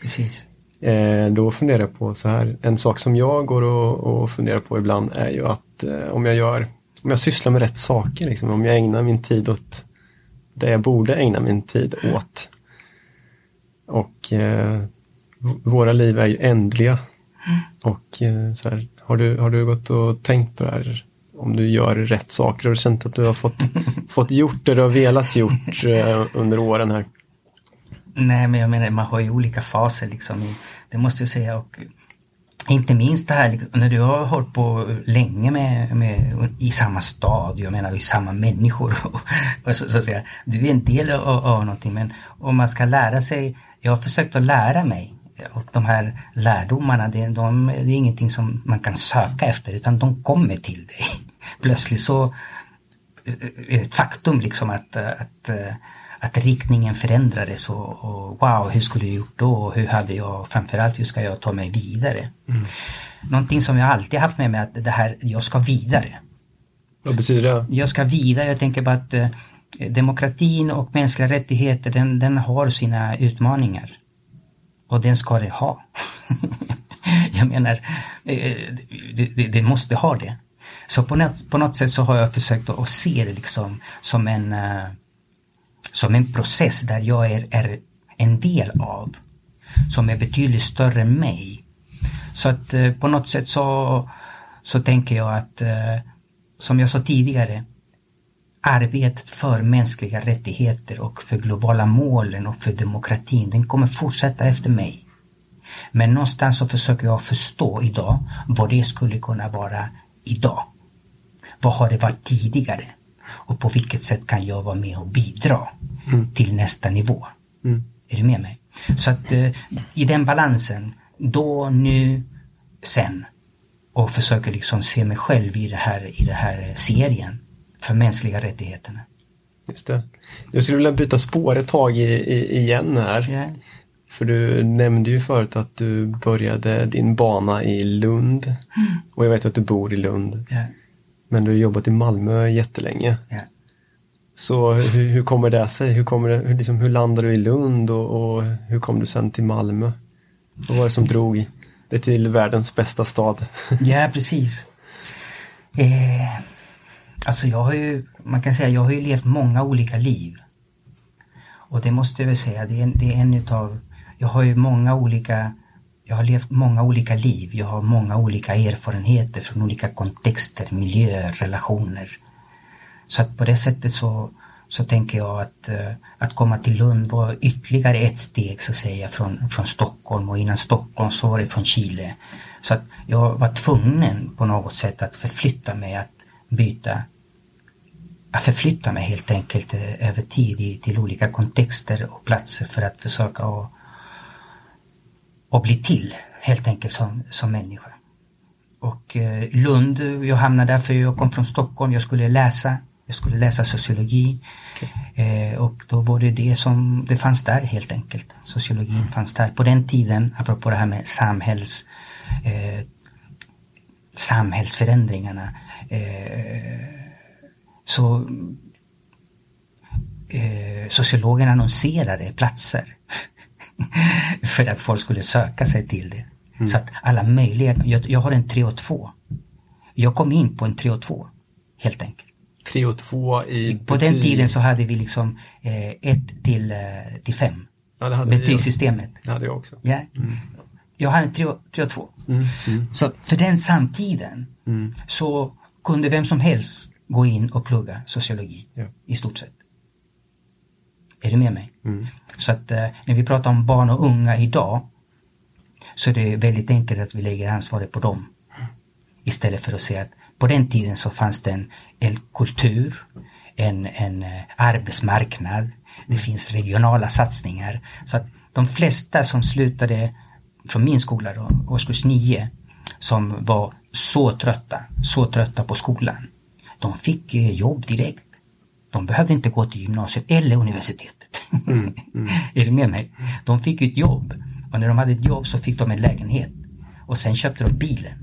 Precis. Eh, då funderar jag på så här, en sak som jag går och, och funderar på ibland är ju att eh, om jag gör, om jag sysslar med rätt saker, liksom, om jag ägnar min tid åt det jag borde ägna min tid åt. Och eh, våra liv är ju ändliga och eh, så här, har, du, har du gått och tänkt på det här? Om du gör rätt saker? Du känt att du har fått, fått gjort det du har velat gjort eh, under åren här? Nej, men jag menar man har ju olika faser liksom. Det måste jag säga. Och inte minst det här liksom, när du har hållit på länge med, med, i samma stad, jag menar i samma människor. Och, så, så att säga, du är en del av, av någonting men om man ska lära sig, jag har försökt att lära mig och de här lärdomarna, det, de, det är ingenting som man kan söka efter utan de kommer till dig. Plötsligt så är det ett faktum liksom att, att, eh, att riktningen förändrades och, och wow, hur skulle jag gjort då? Och hur hade jag, framförallt hur ska jag ta mig vidare? Mm. Någonting som jag alltid haft med mig att det här, jag ska vidare. Vad betyder det? Jag ska vidare, jag tänker bara att eh, demokratin och mänskliga rättigheter den, den har sina utmaningar. Och den ska det ha. jag menar, eh, det, det, det, måste ha det. Så på något, på något sätt så har jag försökt att, se det liksom som en, uh, som en process där jag är, är en del av. Som är betydligt större än mig. Så att eh, på något sätt så, så tänker jag att, eh, som jag sa tidigare, arbetet för mänskliga rättigheter och för globala målen och för demokratin, den kommer fortsätta efter mig. Men någonstans så försöker jag förstå idag vad det skulle kunna vara idag. Vad har det varit tidigare? Och på vilket sätt kan jag vara med och bidra mm. till nästa nivå? Mm. Är du med mig? Så att eh, i den balansen, då, nu, sen och försöker liksom se mig själv i det här, i det här serien för mänskliga rättigheterna. Just det. Jag skulle vilja byta spår ett tag i, i, igen här. Yeah. För du nämnde ju förut att du började din bana i Lund. Mm. Och jag vet att du bor i Lund. Yeah. Men du har jobbat i Malmö jättelänge. Yeah. Så hur, hur, kommer det sig? Hur, kommer det, hur, liksom, hur landade du i Lund och, och, hur kom du sen till Malmö? Vad var det som drog dig till världens bästa stad? ja, precis. Eh, alltså jag har ju, man kan säga, jag har ju levt många olika liv. Och det måste jag väl säga, det är, det är en utav jag har ju många olika jag har levt många olika liv. Jag har många olika erfarenheter från olika kontexter, miljöer, relationer. Så att på det sättet så, så tänker jag att, eh, att komma till Lund var ytterligare ett steg så att säga från, från Stockholm och innan Stockholm så var det från Chile. Så att jag var tvungen på något sätt att förflytta mig, att byta att förflytta mig helt enkelt eh, över tid till olika kontexter och platser för att försöka att och bli till helt enkelt som, som människa. Och eh, Lund, jag hamnade där för jag kom från Stockholm, jag skulle läsa, jag skulle läsa sociologi. Okay. Eh, och då var det det som, det fanns där helt enkelt. Sociologin fanns där. På den tiden, apropå det här med samhälls, eh, samhällsförändringarna, eh, så eh, sociologerna annonserade platser för att folk skulle söka sig till det. Mm. Så att alla möjliga, jag, jag har en 3 och 2. Jag kom in på en 3 och 2 helt enkelt. 3 och 2 i På betyg... den tiden så hade vi liksom 1 eh, till, eh, till 5. Ja, Betygssystemet. Det hade jag också. Ja. Mm. Jag hade en 3 och, 3 och 2. Mm. Mm. Så för den samtiden mm. så kunde vem som helst gå in och plugga sociologi ja. i stort sett. Är du med mig? Mm. Så att eh, när vi pratar om barn och unga idag så är det väldigt enkelt att vi lägger ansvaret på dem. Istället för att säga att på den tiden så fanns det en, en kultur, en, en eh, arbetsmarknad, det finns regionala satsningar. Så att de flesta som slutade från min skola då, årskurs 9, som var så trötta, så trötta på skolan, de fick eh, jobb direkt. De behövde inte gå till gymnasiet eller universitetet. Mm, mm. är du med mig? De fick ett jobb och när de hade ett jobb så fick de en lägenhet. Och sen köpte de bilen.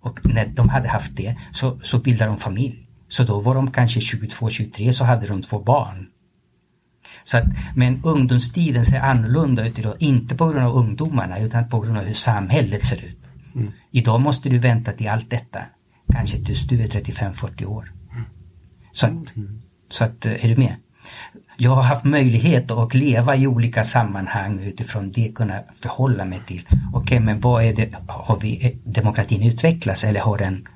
Och när de hade haft det så, så bildade de familj. Så då var de kanske 22-23 så hade de två barn. Så att, men ungdomstiden ser annorlunda ut idag, inte på grund av ungdomarna utan på grund av hur samhället ser ut. Mm. Idag måste du vänta till allt detta, kanske tills du är 35-40 år. Så att, mm. Så att, eh, är du med? Jag har haft möjlighet att leva i olika sammanhang utifrån det kunna förhålla mig till. Okej, okay, men vad är det, har vi eh, demokratin utvecklats eller har den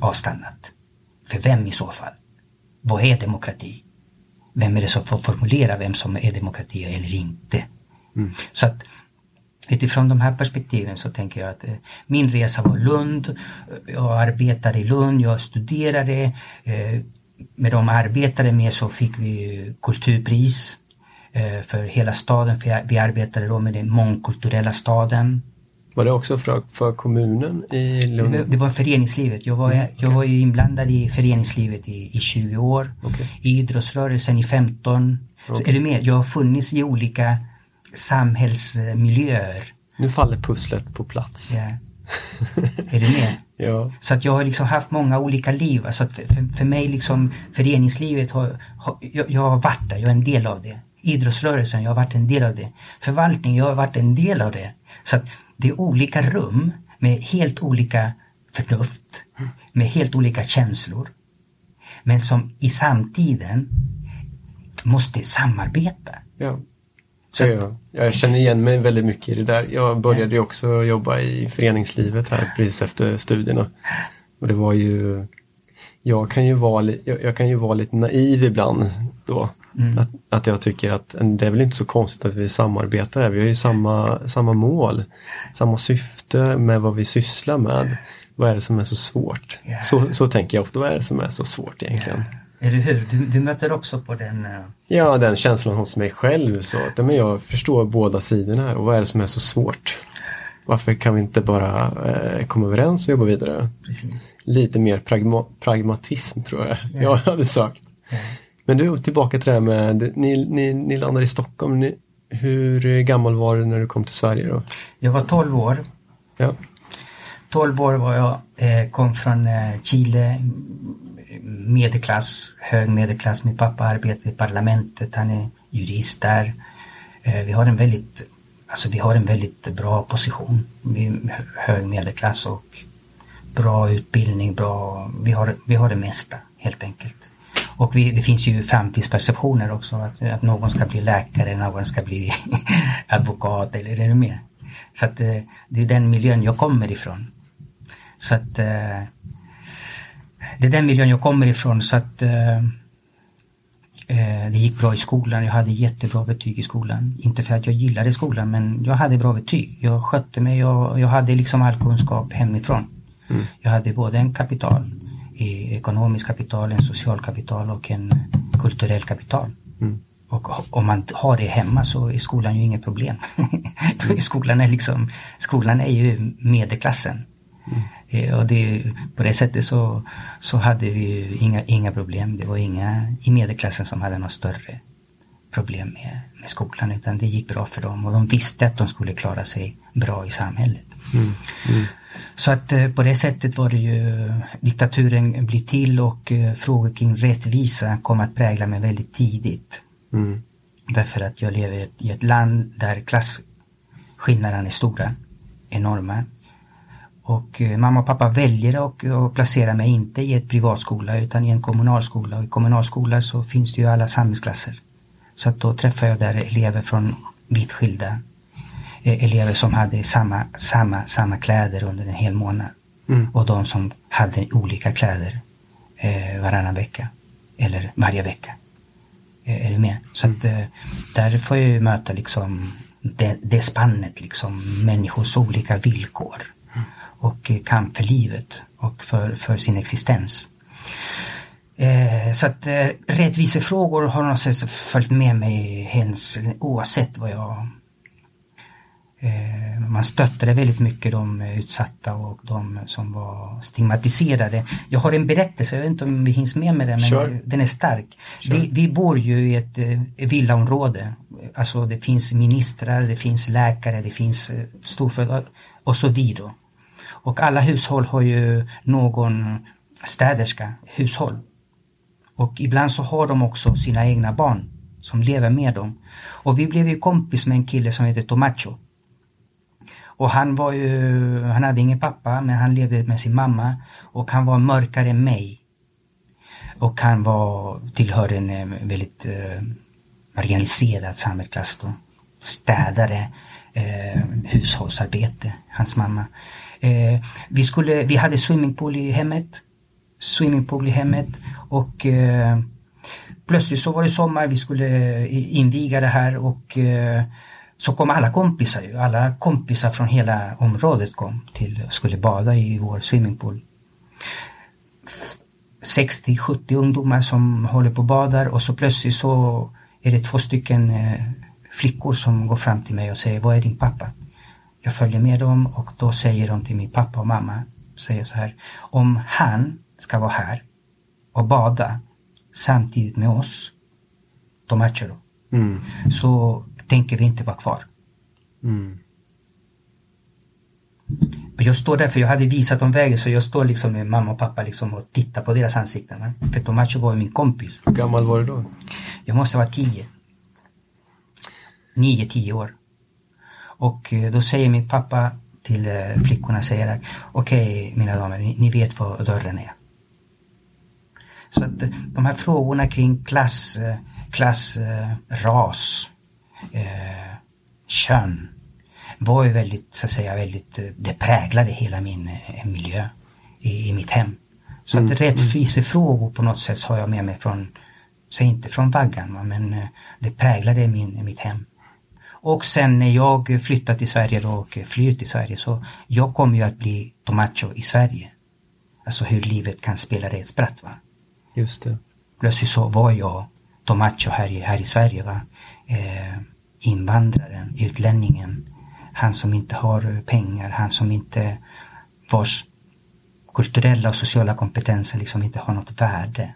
avstannat? För vem i så fall? Vad är demokrati? Vem är det som får formulera vem som är demokrati eller inte? Mm. Så att utifrån de här perspektiven så tänker jag att eh, min resa var Lund. Jag arbetade i Lund, jag studerade, eh, med de arbetade med så fick vi kulturpris eh, för hela staden. För vi arbetade då med den mångkulturella staden. Var det också för, för kommunen i Lund? Det var, det var föreningslivet. Jag var, mm, okay. jag var ju inblandad i föreningslivet i, i 20 år. Okay. I idrottsrörelsen i 15. Okay. Så är du med? Jag har funnits i olika samhällsmiljöer. Nu faller pusslet på plats. Ja. är du med? Ja. Så att jag har liksom haft många olika liv. Så att för, för, för mig liksom föreningslivet har, har jag, jag, har varit där, jag är en del av det. Idrottsrörelsen, jag har varit en del av det. Förvaltning, jag har varit en del av det. Så att det är olika rum med helt olika förnuft, med helt olika känslor. Men som i samtiden måste samarbeta. Ja. Så jag, jag känner igen mig väldigt mycket i det där. Jag började ju också jobba i föreningslivet här precis efter studierna. Och det var ju jag kan ju vara, jag, jag kan ju vara lite naiv ibland då. Mm. Att, att jag tycker att det är väl inte så konstigt att vi samarbetar här. Vi har ju samma, samma mål, samma syfte med vad vi sysslar med. Vad är det som är så svårt? Yeah. Så, så tänker jag ofta, vad är det som är så svårt egentligen? Yeah. Eller hur? Du, du möter också på den... Uh... Ja, den känslan hos mig själv. Så att, men jag förstår båda sidorna och vad är det som är så svårt? Varför kan vi inte bara eh, komma överens och jobba vidare? Precis. Lite mer pragma pragmatism tror jag yeah. jag hade sagt. Yeah. Men du, tillbaka till det här med, ni, ni, ni landade i Stockholm. Ni, hur gammal var du när du kom till Sverige då? Jag var 12 år. Ja. 12 år var jag, eh, kom från eh, Chile, medelklass, hög medelklass. Min pappa arbetar i parlamentet, han är jurist där. Eh, vi har en väldigt, alltså vi har en väldigt bra position. Vi är hög medelklass och bra utbildning, bra, vi har, vi har det mesta helt enkelt. Och vi, det finns ju framtidsperceptioner också, att, att någon ska bli läkare, någon ska bli advokat eller är det mer? Så att eh, det är den miljön jag kommer ifrån. Så att eh, det är den miljön jag kommer ifrån så att eh, det gick bra i skolan. Jag hade jättebra betyg i skolan. Inte för att jag gillade skolan men jag hade bra betyg. Jag skötte mig och jag hade liksom all kunskap hemifrån. Mm. Jag hade både en kapital i ekonomisk kapital, en social kapital och en kulturell kapital. Mm. Och om man har det hemma så är skolan ju inget problem. Skolan, är liksom, skolan är ju medelklassen. Mm. Eh, och det, på det sättet så, så hade vi inga, inga problem. Det var inga i medelklassen som hade något större problem med, med skolan utan det gick bra för dem och de visste att de skulle klara sig bra i samhället. Mm. Mm. Så att eh, på det sättet var det ju diktaturen blir till och eh, frågor kring rättvisa kom att prägla mig väldigt tidigt. Mm. Därför att jag lever i ett land där klasskillnaderna är stora, enorma. Och eh, mamma och pappa väljer att, att placera mig inte i ett privatskola utan i en kommunalskola. Och I kommunalskola så finns det ju alla samhällsklasser. Så att då träffar jag där elever från vitt skilda Eh, elever som hade samma, samma, samma kläder under en hel månad. Mm. Och de som hade olika kläder eh, varannan vecka. Eller varje vecka. Eh, är du med? Så att eh, där får jag möta liksom det, det spannet liksom. Människors olika villkor. Och kamp för livet och för, för sin existens. Eh, så att eh, rättvisefrågor har något sätt följt med mig hens, oavsett vad jag Eh, man stöttade väldigt mycket de utsatta och de som var stigmatiserade. Jag har en berättelse, jag vet inte om vi hinns med med den, men sure. den är stark. Sure. Vi, vi, bor ju i ett eh, villaområde. Alltså det finns ministrar, det finns läkare, det finns eh, storföretag och så vidare. Och alla hushåll har ju någon städerska, hushåll. Och ibland så har de också sina egna barn som lever med dem. Och vi blev ju kompis med en kille som heter Tomacho. Och han var ju, han hade ingen pappa men han levde med sin mamma och han var mörkare än mig. Och han var, tillhörde en eh, väldigt eh, marginaliserad samhällsklass då. Städare, eh, hushållsarbete, hans mamma. Eh, vi, skulle, vi hade swimmingpool i hemmet. Swimmingpool i hemmet och eh, plötsligt så var det sommar, vi skulle eh, inviga det här och eh, så kom alla kompisar ju, alla kompisar från hela området kom till, skulle bada i vår swimmingpool. 60-70 ungdomar som håller på och badar och så plötsligt så är det två stycken eh, flickor som går fram till mig och säger, vad är din pappa? Jag följer med dem och då säger de till min pappa och mamma, säger så här, om han ska vara här och bada samtidigt med oss, då matchar de. Mm. Så tänker vi inte vara kvar. Mm. Och jag står där, för jag hade visat dem vägen, så jag står liksom med mamma och pappa liksom och tittar på deras ansikten. Va? För Tomacho var min kompis. Hur gammal var du då? Jag måste vara tio. Nio, tio år. Och eh, då säger min pappa till eh, flickorna, säger att okej mina damer, ni, ni vet var dörren är. Så att eh, de här frågorna kring klass, klass ras, eh, kön var ju väldigt, så att säga, väldigt, det präglade hela min miljö i, i mitt hem. Så Mm, att rättvisefrågor på något sätt har jag med mig från, säg inte från vaggan, va, men det präglade min, mitt hem. Och sen när jag flyttar till Sverige då och flyr till Sverige så jag kommer ju att bli Tomacho i Sverige. Alltså hur livet kan spela det ett spratt va. Just det. Plötsligt så var jag Tomacho här i, här i Sverige va. Eh, invandraren, utlänningen, han som inte har pengar, han som inte vars kulturella och sociala kompetenser liksom inte har något värde.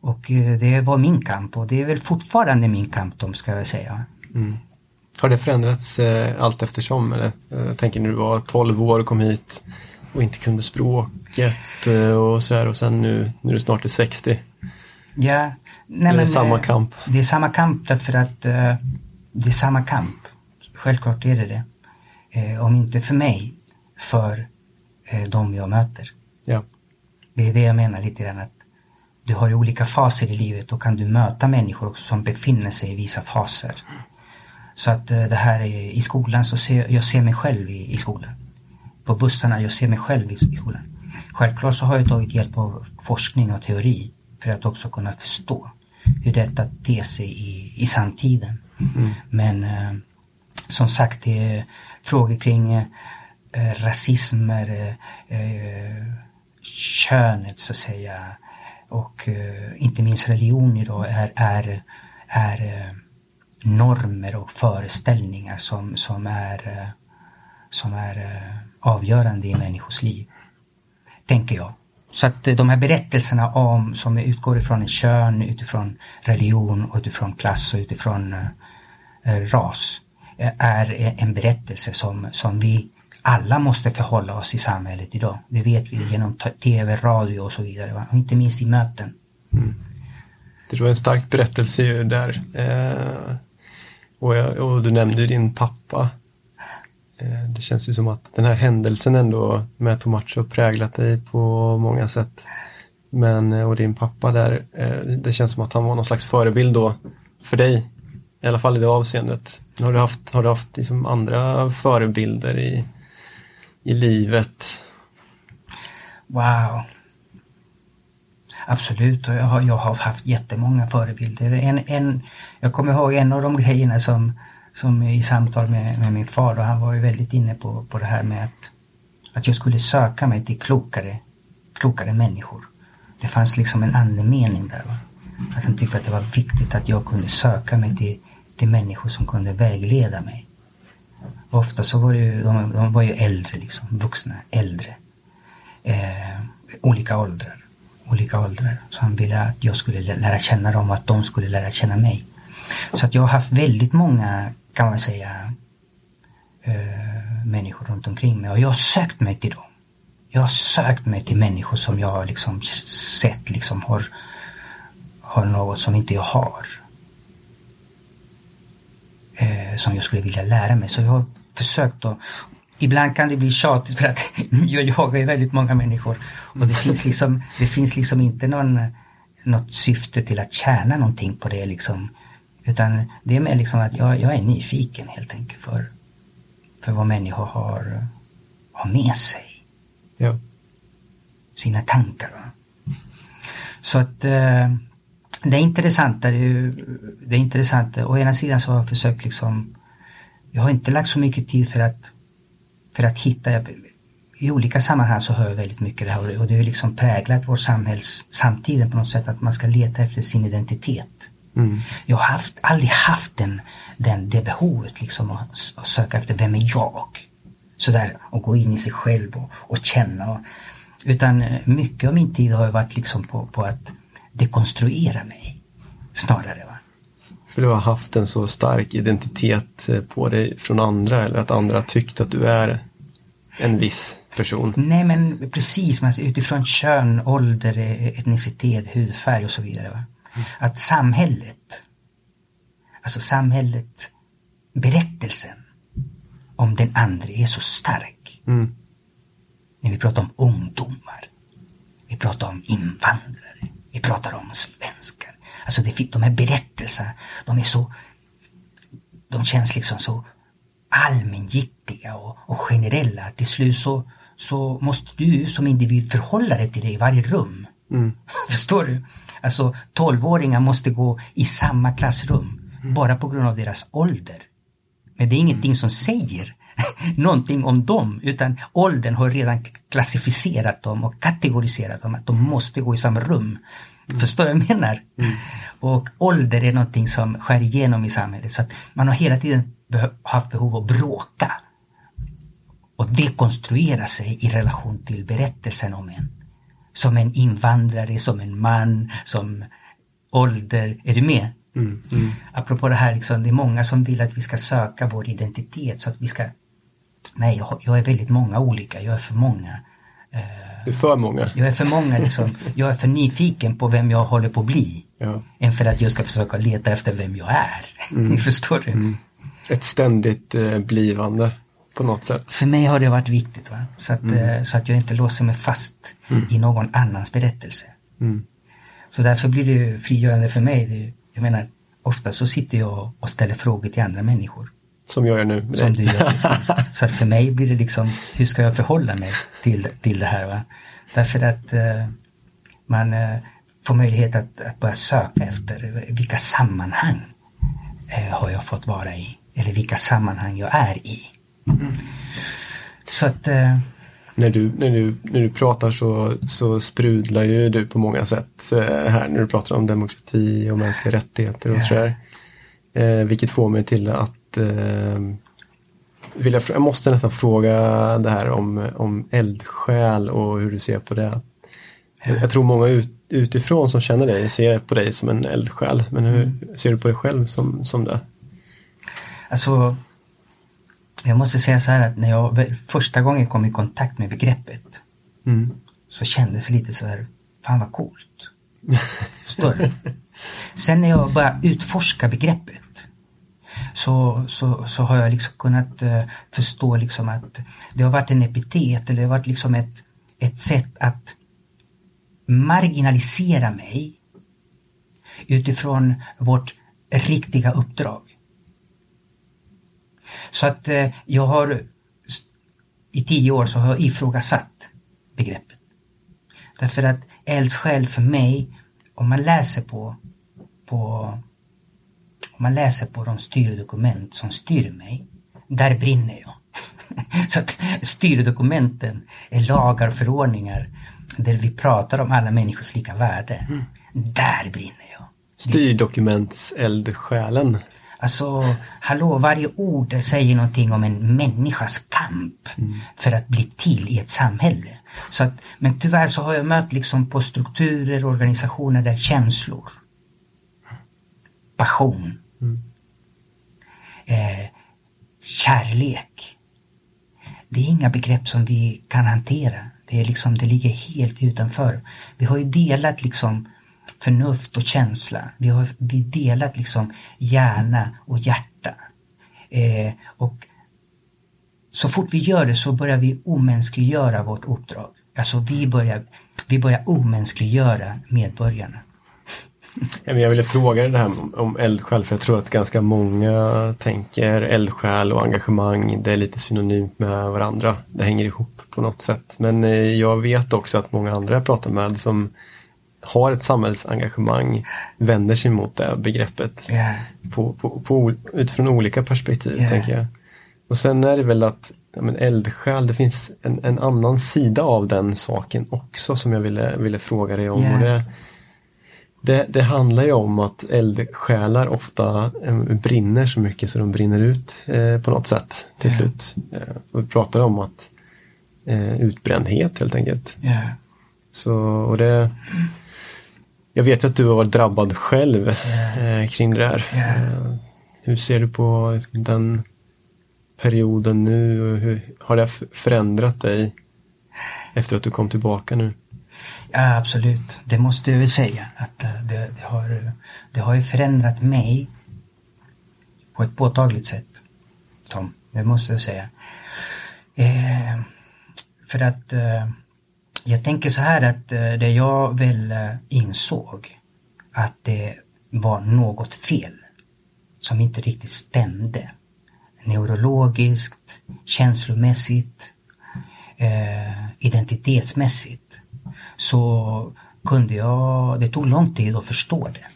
Och eh, det var min kamp och det är väl fortfarande min kamp, de ska jag säga. Mm. Har det förändrats eh, allt eftersom? Eller? Eh, Jag tänker när du var 12 år och kom hit och inte kunde språket eh, och så här och sen nu när du snart är 60. Ja, nej, men, samma eh, kamp? Det är samma kamp därför att eh, det är samma kamp. Självklart är det det. Eh, om inte för mig, för eh, de jag möter. Ja. Det är det jag menar lite grann att du har olika faser i livet och kan du möta människor också som befinner sig i vissa faser. Så att eh, det här är, i skolan så ser jag ser mig själv i, i skolan. På bussarna, jag ser mig själv i, i skolan. Självklart så har jag tagit hjälp av forskning och teori för att också kunna förstå hur detta ter sig i, i samtiden. Men eh, som sagt, det är frågor kring eh, rasismer, eh, eh, könet så att säga och eh, inte minst religion idag är, är, är eh, normer och föreställningar som, som är, eh, som är eh, avgörande i människors liv. Tänker jag. Så att eh, de här berättelserna om, som utgår ifrån en kön, utifrån religion, och utifrån klass och utifrån eh, ras är en berättelse som, som vi alla måste förhålla oss i samhället idag. Det vet vi genom tv, radio och så vidare. Va? Och inte minst i möten. Mm. Det var en stark berättelse ju där. Eh, och, jag, och du nämnde ju din pappa. Eh, det känns ju som att den här händelsen ändå med Tomacho präglat dig på många sätt. Men, eh, och din pappa där, eh, det känns som att han var någon slags förebild då för dig. I alla fall i det avseendet. Har du haft, har du haft liksom andra förebilder i, i livet? Wow. Absolut, och jag har, jag har haft jättemånga förebilder. En, en, jag kommer ihåg en av de grejerna som, som i samtal med, med min far, och han var ju väldigt inne på, på det här med att, att jag skulle söka mig till klokare, klokare människor. Det fanns liksom en andemening där. Va? Att han tyckte att det var viktigt att jag kunde söka mig till, till människor som kunde vägleda mig. Och ofta så var det ju, de, de var ju äldre liksom, vuxna, äldre. Eh, olika åldrar. Olika åldrar. Så han ville att jag skulle lära känna dem och att de skulle lära känna mig. Så att jag har haft väldigt många, kan man säga, äh, människor runt omkring mig och jag har sökt mig till dem. Jag har sökt mig till människor som jag har liksom sett liksom har, har något som inte jag har. Äh, som jag skulle vilja lära mig. Så jag har försökt att Ibland kan det bli tjatigt för att jag jagar ju väldigt många människor. Och det finns liksom, det finns liksom inte någon, något syfte till att tjäna någonting på det liksom. Utan det är mer liksom att jag, jag är nyfiken helt enkelt för, för vad människor har, har med sig. Ja. Sina tankar. Va? Så att eh, det är intressant. Det är, det är intressant. Å ena sidan så har jag försökt liksom Jag har inte lagt så mycket tid för att för att hitta i olika sammanhang så hör jag väldigt mycket det här och det har liksom präglat vår samhälls, samtiden på något sätt att man ska leta efter sin identitet. Mm. Jag har haft, aldrig haft den, den, det behovet liksom att, att söka efter vem är jag? Sådär och gå in i sig själv och, och känna. Och, utan eh, mycket av min tid har varit liksom på, på att dekonstruera mig snarare. Va? För du har haft en så stark identitet eh, på dig från andra eller att andra tyckt att du är en viss person? Nej men precis, men utifrån kön, ålder, etnicitet, hudfärg och så vidare. Va? Mm. Att samhället, alltså samhället, berättelsen om den andra är så stark. Mm. När vi pratar om ungdomar, vi pratar om invandrare, vi pratar om svenskar. Alltså det, de här berättelserna, de är så, de känns liksom så allmängiltiga och, och generella. Till slut så, så måste du som individ förhålla dig till det i varje rum. Mm. Förstår du? Alltså tolvåringar måste gå i samma klassrum mm. bara på grund av deras ålder. Men det är ingenting som säger någonting om dem utan åldern har redan klassificerat dem och kategoriserat dem att de måste gå i samma rum. Mm. Förstår du vad jag menar? Mm. Och ålder är någonting som skär igenom i samhället så att man har hela tiden haft behov av att bråka och dekonstruera sig i relation till berättelsen om en. Som en invandrare, som en man, som ålder. Är du med? Mm, mm. Apropå det här, liksom, det är många som vill att vi ska söka vår identitet så att vi ska Nej, jag, jag är väldigt många olika, jag är för många. Eh, du är för många? Jag är för många liksom. Jag är för nyfiken på vem jag håller på att bli. Ja. Än för att jag ska försöka leta efter vem jag är. Mm. Förstår du? Mm. Ett ständigt eh, blivande på något sätt. För mig har det varit viktigt. Va? Så, att, mm. eh, så att jag inte låser mig fast mm. i någon annans berättelse. Mm. Så därför blir det frigörande för mig. Jag menar, ofta så sitter jag och ställer frågor till andra människor. Som jag gör nu. Som du gör, Så att för mig blir det liksom, hur ska jag förhålla mig till, till det här? Va? Därför att eh, man eh, får möjlighet att, att börja söka efter vilka sammanhang eh, har jag fått vara i? Eller vilka sammanhang jag är i. Mm. Så att eh, när du, när du, när du pratar så, så sprudlar ju du på många sätt eh, här när du pratar om demokrati och mänskliga rättigheter och ja. sådär. Eh, vilket får mig till att eh, vill jag, jag måste nästan fråga det här om, om eldsjäl och hur du ser på det. Jag, jag tror många ut, utifrån som känner dig ser på dig som en eldsjäl. Men hur mm. ser du på dig själv som, som det? Alltså, jag måste säga så här att när jag första gången kom i kontakt med begreppet mm. så kändes det lite så här, fan vad coolt. Förstår du? Sen när jag började utforska begreppet så, så, så har jag liksom kunnat uh, förstå liksom att det har varit en epitet eller det har varit liksom ett, ett sätt att marginalisera mig utifrån vårt riktiga uppdrag. Så att uh, jag har i tio år så har jag ifrågasatt begreppet. Därför att eldssjäl för mig, om man läser på, på om man läser på de styrdokument som styr mig, där brinner jag. Så att styrdokumenten är lagar och förordningar där vi pratar om alla människors lika värde. Mm. Där brinner jag. Styrdokuments eldsjälen. Alltså, hallå, varje ord säger någonting om en människas kamp mm. för att bli till i ett samhälle. Så att, men tyvärr så har jag mött liksom på strukturer och organisationer där känslor, passion, Mm. Eh, kärlek. Det är inga begrepp som vi kan hantera. Det, är liksom, det ligger helt utanför. Vi har ju delat liksom förnuft och känsla. Vi har vi delat liksom hjärna och hjärta. Eh, och så fort vi gör det så börjar vi omänskliggöra vårt uppdrag. Alltså vi börjar, vi börjar omänskliggöra medborgarna. Jag ville fråga det här om eldsjäl för jag tror att ganska många tänker eldsjäl och engagemang. Det är lite synonymt med varandra. Det hänger ihop på något sätt. Men eh, jag vet också att många andra jag pratar med som har ett samhällsengagemang vänder sig mot det begreppet. Yeah. På, på, på, utifrån olika perspektiv yeah. tänker jag. Och sen är det väl att ja, men eldsjäl, det finns en, en annan sida av den saken också som jag ville, ville fråga dig om. Yeah. Det, Det, det handlar ju om att eldsjälar ofta eh, brinner så mycket så de brinner ut eh, på något sätt till slut. Eh, och vi pratar om att eh, utbrändhet helt enkelt. Så, och det, jag vet att du har varit drabbad själv eh, kring det där. Ja. Eh, hur ser du på den perioden nu? Och hur, har det förändrat dig efter att du kom tillbaka nu? Ja, absolut. Det måste jag väl säga. Att eh, det, det, har, det har ju förändrat mig på ett påtagligt sätt. Tom, det måste jag säga. Eh, för att eh, jag tänker så här att eh, det jag väl eh, insåg att det var något fel som inte riktigt stämde. Neurologiskt, känslomässigt, eh, identitetsmässigt så kunde jag, det tog lång tid att förstå det.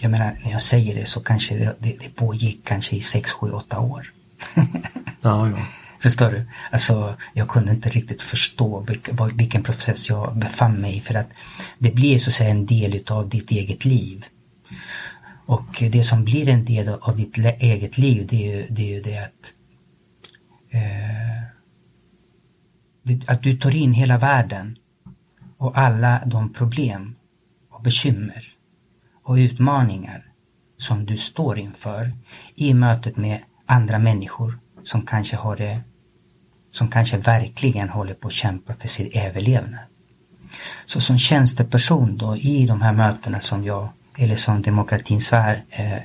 Jag menar, när jag säger det så kanske det, det, det pågick kanske i 6, 7, 8 år. Ja, ja. Förstår du? Alltså, jag kunde inte riktigt förstå vilka, vilken process jag befann mig i för att det blir så att säga en del utav ditt eget liv. Och det som blir en del av ditt eget liv det är ju det, är ju det att eh, det, att du tar in hela världen och alla de problem och bekymmer och utmaningar som du står inför i mötet med andra människor som kanske har det som kanske verkligen håller på att kämpa för sin överlevnad. Så som tjänsteperson då i de här mötena som jag, eller som demokratins, svär, eh,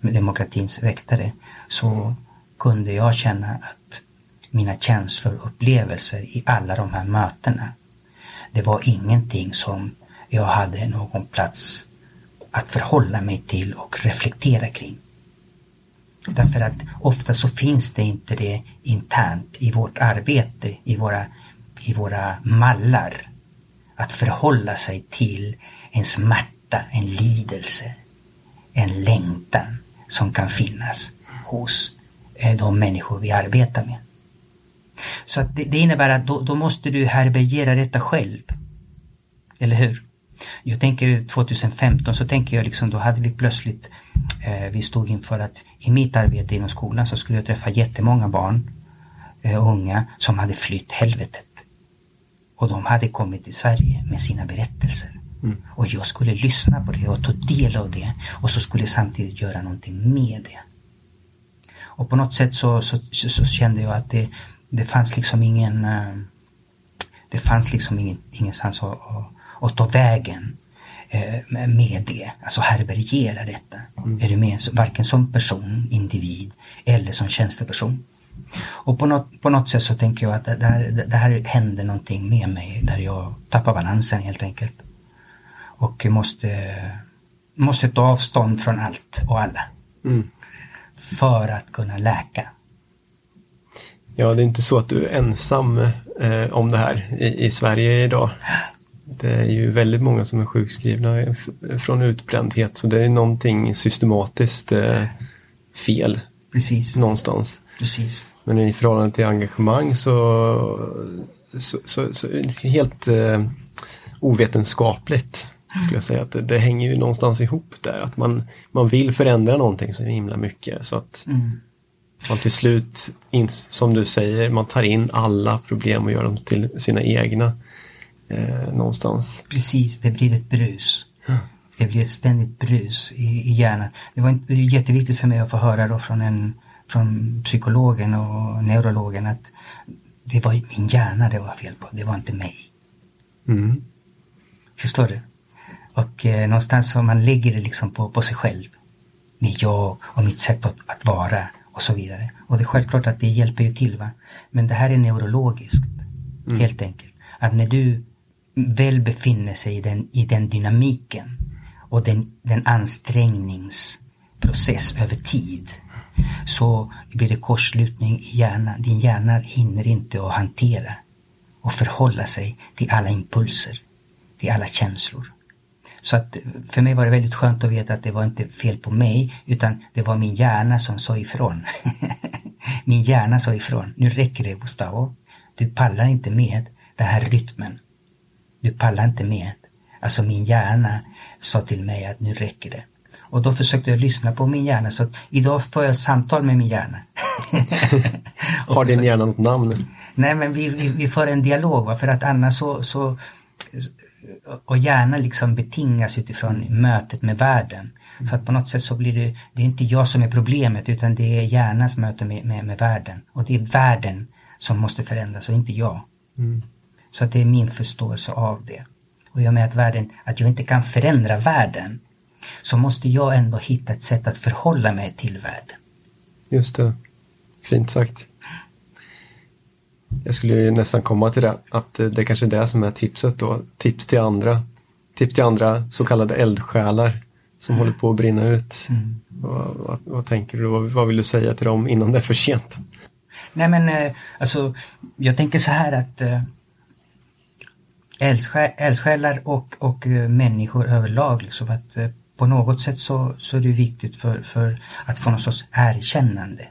demokratins väktare, så kunde jag känna att mina känslor och upplevelser i alla de här mötena, det var ingenting som jag hade någon plats att förhålla mig till och reflektera kring. Därför att ofta så finns det inte det internt i vårt arbete, i våra, i våra mallar. Att förhålla sig till en smärta, en lidelse, en längtan som kan finnas hos eh, de människor vi arbetar med. Så att det, det innebär att då, då måste du härbärgera detta själv. Eller hur? Jag tänker 2015 så tänker jag liksom då hade vi plötsligt eh, vi stod inför att i mitt arbete inom skolan så skulle jag träffa jättemånga barn eh, och unga som hade flytt helvetet. Och de hade kommit till Sverige med sina berättelser. Och jag skulle lyssna på det och ta del av det och så skulle jag samtidigt göra någonting med det. Och på något sätt så, så, så, så kände jag att det, det fanns liksom ingen eh, det fanns liksom ingen, ingenstans att, att, att ta vägen eh, med det, alltså härbärgera detta. Är du med? Varken som person, individ eller som tjänsteperson. Och på något, på något sätt så tänker jag att det, här, det här händer någonting med mig där jag tappar balansen helt enkelt. Och måste, måste ta avstånd från allt och alla. Mm. För att kunna läka. Ja, det är inte så att du är ensam eh, om det här i, i Sverige idag. Det är ju väldigt många som är sjukskrivna från utbrändhet så det är någonting systematiskt eh, fel Precis. någonstans. Precis. Men i förhållande till engagemang så, så, så, så helt eh, ovetenskapligt. Skulle jag säga att det, det hänger ju någonstans ihop där. Att man, man vill förändra någonting så himla mycket så att Mm. man till slut, som du säger, man tar in alla problem och gör dem till sina egna eh, någonstans. Precis, det blir ett brus. Det blir ett ständigt brus i, i hjärnan. Det var inte, det är jätteviktigt för mig att få höra då från, en, från psykologen och neurologen att det var min hjärna det var fel på, det var inte mig. Mm. Förstår du? Och eh, någonstans så man lägger det liksom på, på sig själv. Det är jag och mitt sätt att, att vara och så vidare. Och det är självklart att det hjälper ju till va. Men det här är neurologiskt. Helt enkelt. Att när du väl befinner sig i den, i den dynamiken och den, den ansträngningsprocess över tid så blir det kortslutning i hjärnan. Din hjärna hinner inte att hantera och förhålla sig till alla impulser, till alla känslor. Så att för mig var det väldigt skönt att veta att det var inte fel på mig utan det var min hjärna som sa ifrån. min hjärna sa ifrån. Nu räcker det Gustavo. Du pallar inte med den här rytmen. Du pallar inte med alltså min hjärna sa till mig att nu räcker det. Och då försökte jag lyssna på min hjärna så att idag får jag samtal med min hjärna. Har din hjärna något namn? Nej men vi, vi, vi för en dialog va? för att annars så, så och hjärnan liksom betingas utifrån mötet med världen. Mm. Så att på något sätt så blir det, det är inte jag som är problemet utan det är hjärnans möte med, med, med världen. Och det är världen som måste förändras och inte jag. Mm. Så att det är min förståelse av det. Och i och med att, världen, att jag inte kan förändra världen så måste jag ändå hitta ett sätt att förhålla mig till världen. Just det. Fint sagt. Jag skulle ju nästan komma till det, att det kanske är det som är tipset då. Tips till andra. Tips till andra så kallade eldsjälar som mm. håller på att brinna ut. Mm. Vad, vad, vad, tänker du? Vad, vad, vill du säga till dem innan det är för sent? Nej men eh, alltså, jag tänker så här att eh, eldsjälar och, och eh, människor överlag, liksom att på något sätt så, så är det viktigt för, för att få någon sorts erkännande.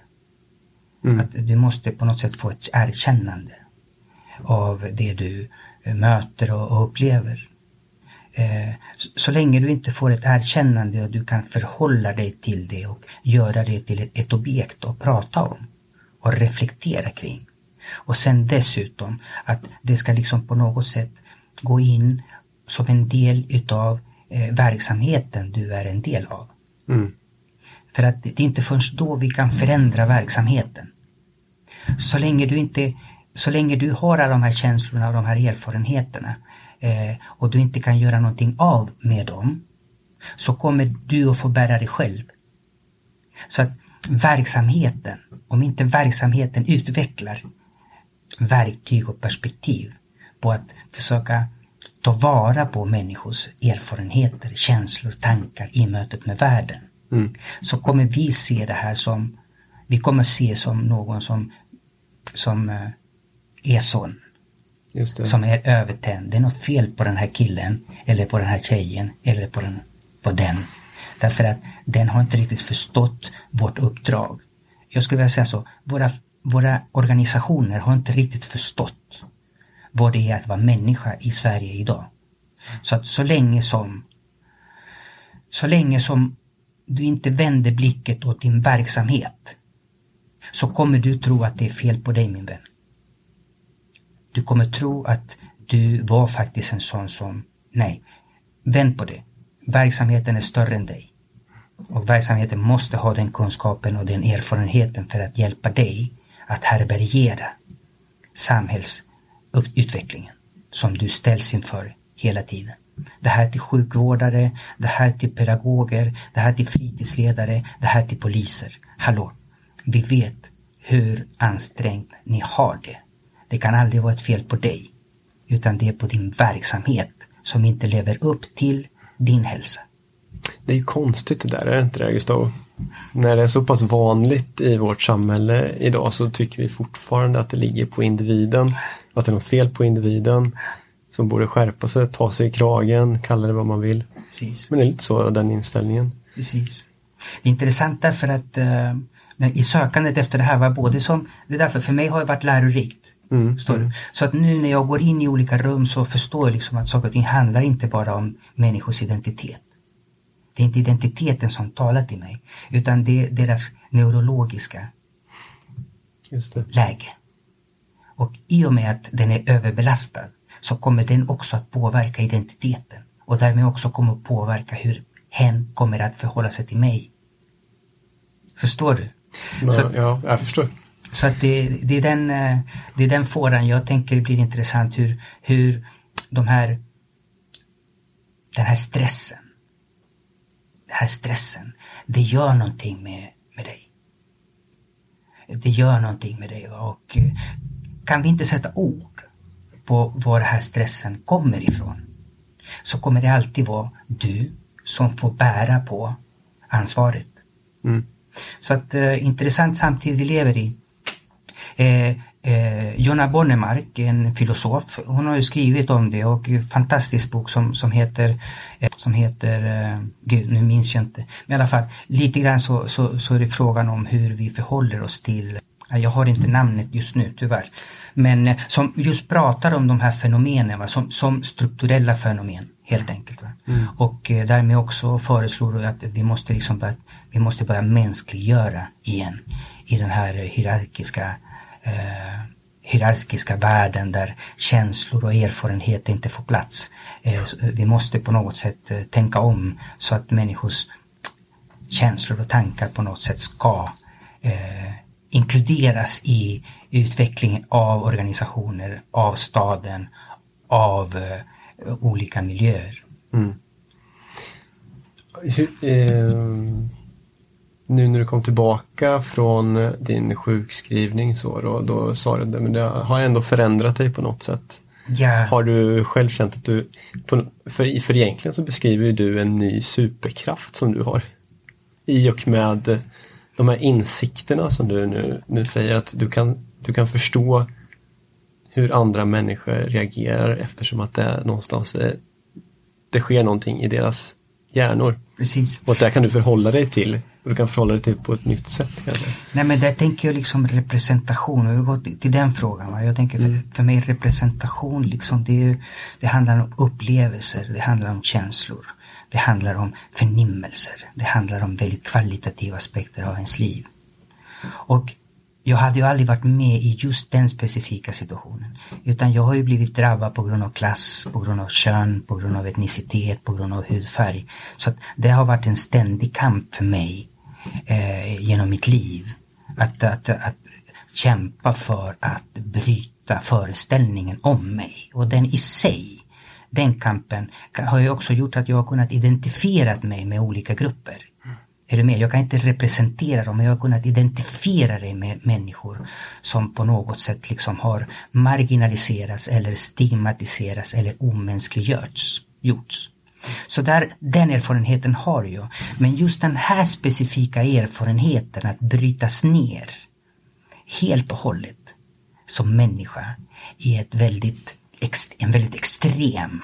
Mm. Att du måste på något sätt få ett erkännande av det du möter och, och upplever. Eh, så, så länge du inte får ett erkännande och du kan förhålla dig till det och göra det till ett, ett objekt att prata om och reflektera kring. Och sen dessutom att det ska liksom på något sätt gå in som en del utav eh, verksamheten du är en del av. Mm. För att det är inte först då vi kan förändra verksamheten. Så länge du inte, så länge du har alla de här känslorna och de här erfarenheterna eh, och du inte kan göra någonting av med dem så kommer du att få bära dig själv. Så att verksamheten, om inte verksamheten utvecklar verktyg och perspektiv på att försöka ta vara på människors erfarenheter, känslor, tankar i mötet med världen. Mm. Så kommer vi se det här som, vi kommer se som någon som, som uh, är sån. Som är övertänd. Det är något fel på den här killen eller på den här tjejen eller på den, på den. Därför att den har inte riktigt förstått vårt uppdrag. Jag skulle vilja säga så, våra, våra organisationer har inte riktigt förstått vad det är att vara människa i Sverige idag. Så att så länge som så länge som du inte vänder blicket åt din verksamhet så kommer du tro att det är fel på dig min vän. Du kommer tro att du var faktiskt en sån som, nej, vänd på det. Verksamheten är större än dig. Och verksamheten måste ha den kunskapen och den erfarenheten för att hjälpa dig att härbärgera utvecklingen som du ställs inför hela tiden. Det här till sjukvårdare, det här till pedagoger, det här till fritidsledare, det här till poliser. Hallå! Vi vet hur ansträngt ni har det. Det kan aldrig vara ett fel på dig, utan det är på din verksamhet som inte lever upp till din hälsa. Det är ju konstigt det där, är det inte det Gustav? När det är så pass vanligt i vårt samhälle idag så tycker vi fortfarande att det ligger på individen. Att det är något fel på individen som borde skärpa sig, ta sig i kragen, kalla det vad man vill. Precis. Men det är lite så den inställningen. Precis. Det är intressant därför att uh, i sökandet efter det här var både som, det är därför för mig har det varit lärorikt. Mm. Mm. Så att nu när jag går in i olika rum så förstår jag liksom att saker och ting handlar inte bara om människors identitet. Det är inte identiteten som talar till mig utan det är deras neurologiska läge. Och i och med att den är överbelastad så kommer den också att påverka identiteten och därmed också kommer att påverka hur hen kommer att förhålla sig till mig. Förstår du? Ja, så, ja jag förstår. Så att det, det, är den, eh, det är den fåran jag tänker blir intressant hur, hur de här den här stressen den här stressen, det gör någonting med, med dig. Det gör någonting med dig och eh, kan vi inte sätta ord på var den här stressen kommer ifrån så kommer det alltid vara du som får bära på ansvaret. Mm. Så att eh, intressant samtid vi lever i. Eh, eh, Jonna Bonnemark, en filosof, hon har ju skrivit om det och en fantastisk bok som, som heter, eh, som heter eh, gud nu minns jag inte, men i alla fall lite grann så, så, så är det frågan om hur vi förhåller oss till jag har inte namnet just nu tyvärr. Men eh, som just pratar om de här fenomenen va? Som, som strukturella fenomen. Helt enkelt. Mm. Och eh, därmed också föreslår att vi måste, liksom börja, vi måste börja mänskliggöra igen i den här hierarkiska eh, hierarkiska världen där känslor och erfarenhet inte får plats. Eh, vi måste på något sätt eh, tänka om så att människors känslor och tankar på något sätt ska eh, inkluderas i utvecklingen av organisationer, av staden, av eh, olika miljöer. Mm. Hur, eh, nu när du kom tillbaka från din sjukskrivning så då, då sa du det, men det har ändå förändrat dig på något sätt. Ja. Har du själv känt att du, för, för egentligen så beskriver du en ny superkraft som du har. I och med de här insikterna som du nu, nu säger att du kan, du kan förstå hur andra människor reagerar eftersom att det är någonstans eh, det sker någonting i deras hjärnor. Precis. Och där kan du förhålla dig till och du kan förhålla dig till på ett nytt sätt. Kanske. Nej men där tänker jag liksom representation, vi går till, till den frågan. Va? Jag tänker för, mm. för mig representation liksom det, det handlar om upplevelser, det handlar om känslor. Det handlar om förnimmelser. Det handlar om väldigt kvalitativa aspekter av ens liv. Och jag hade ju aldrig varit med i just den specifika situationen. Utan jag har ju blivit drabbad på grund av klass, på grund av kön, på grund av etnicitet, på grund av hudfärg. Så att det har varit en ständig kamp för mig eh, genom mitt liv. Att, att, att kämpa för att bryta föreställningen om mig. Och den i sig, den kampen har ju också gjort att jag har kunnat identifiera mig med olika grupper. Är du med? Jag kan inte representera dem men jag har kunnat identifiera dig med människor som på något sätt liksom har marginaliserats eller stigmatiserats eller omänskliggjorts. Gjorts. Så där, den erfarenheten har jag. Men just den här specifika erfarenheten att brytas ner helt och hållet som människa i ett väldigt, en väldigt extrem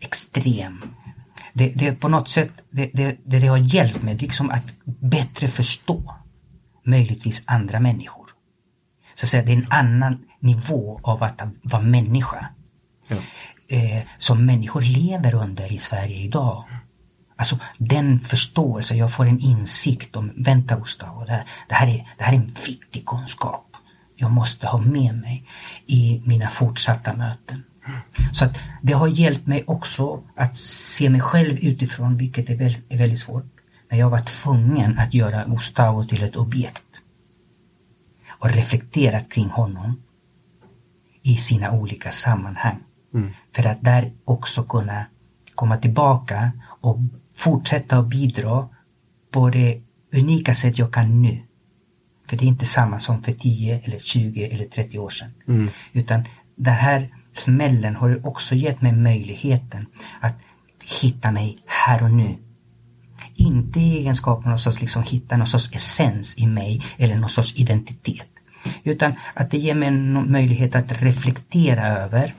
extrem det, det på något sätt, det, det, det, har hjälpt mig liksom att bättre förstå möjligtvis andra människor. Så att säga, det är en annan nivå av att vara människa. Ja. Eh, som människor lever under i Sverige idag. Alltså den förståelse, jag får en insikt om, vänta Gustav, det här, det, här är, det här är en viktig kunskap. Jag måste ha med mig i mina fortsatta möten. Så att det har hjälpt mig också att se mig själv utifrån, vilket är väldigt, är väldigt svårt. Men jag var tvungen att göra Gustavo till ett objekt och reflektera kring honom i sina olika sammanhang. Mm. För att där också kunna komma tillbaka och fortsätta att bidra på det unika sätt jag kan nu. För det är inte samma som för 10 eller 20 eller 30 år sedan. Mm. Utan det här smällen har också gett mig möjligheten att hitta mig här och nu. Inte i egenskap av någon sorts, liksom hitta någon sorts essens i mig eller någon sorts identitet. Utan att det ger mig en möjlighet att reflektera över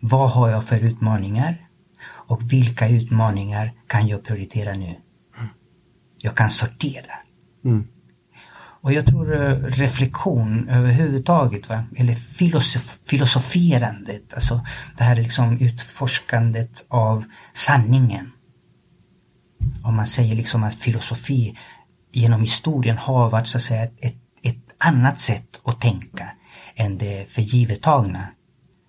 vad har jag för utmaningar och vilka utmaningar kan jag prioritera nu? Jag kan sortera. Mm. Och jag tror eh, reflektion överhuvudtaget, va? eller filosof filosoferandet, alltså det här liksom utforskandet av sanningen. Om man säger liksom att filosofi genom historien har varit så att säga ett, ett, annat sätt att tänka än det förgivettagna.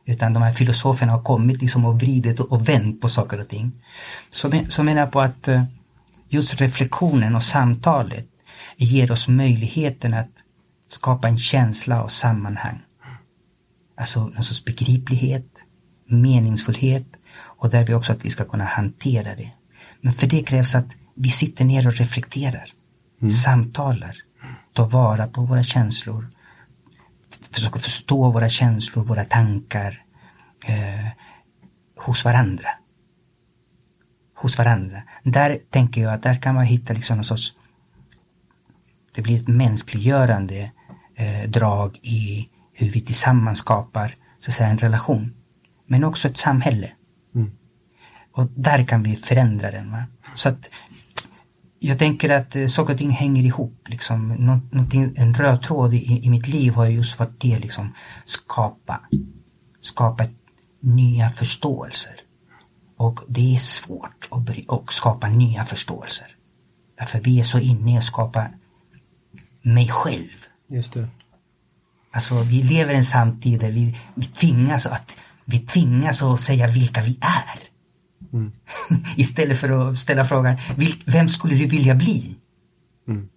Utan de här filosoferna har kommit liksom och vridit och vänt på saker och ting. Så, så menar jag på att eh, just reflektionen och samtalet ger oss möjligheten att skapa en känsla av sammanhang. Alltså en sorts begriplighet, meningsfullhet och där vi också att vi ska kunna hantera det. Men för det krävs att vi sitter ner och reflekterar, mm. samtalar, tar vara på våra känslor, försöker förstå våra känslor, våra tankar eh, hos varandra. Hos varandra. Där tänker jag att där kan man hitta liksom någon sorts det blir ett mänskliggörande eh, drag i hur vi tillsammans skapar så att säga, en relation. Men också ett samhälle. Mm. Och där kan vi förändra den. Va? Så att jag tänker att eh, saker och ting hänger ihop. Liksom. En röd tråd i, i mitt liv har just varit det, liksom, skapa, skapa nya förståelser. Och det är svårt att, att skapa nya förståelser. Därför vi är så inne i att skapa mig själv. Just det. Alltså vi lever i en samtid där vi, vi tvingas att vi tvingas att säga vilka vi är. Istället för att ställa frågan, "Vil- vem skulle du vilja bli? Mm.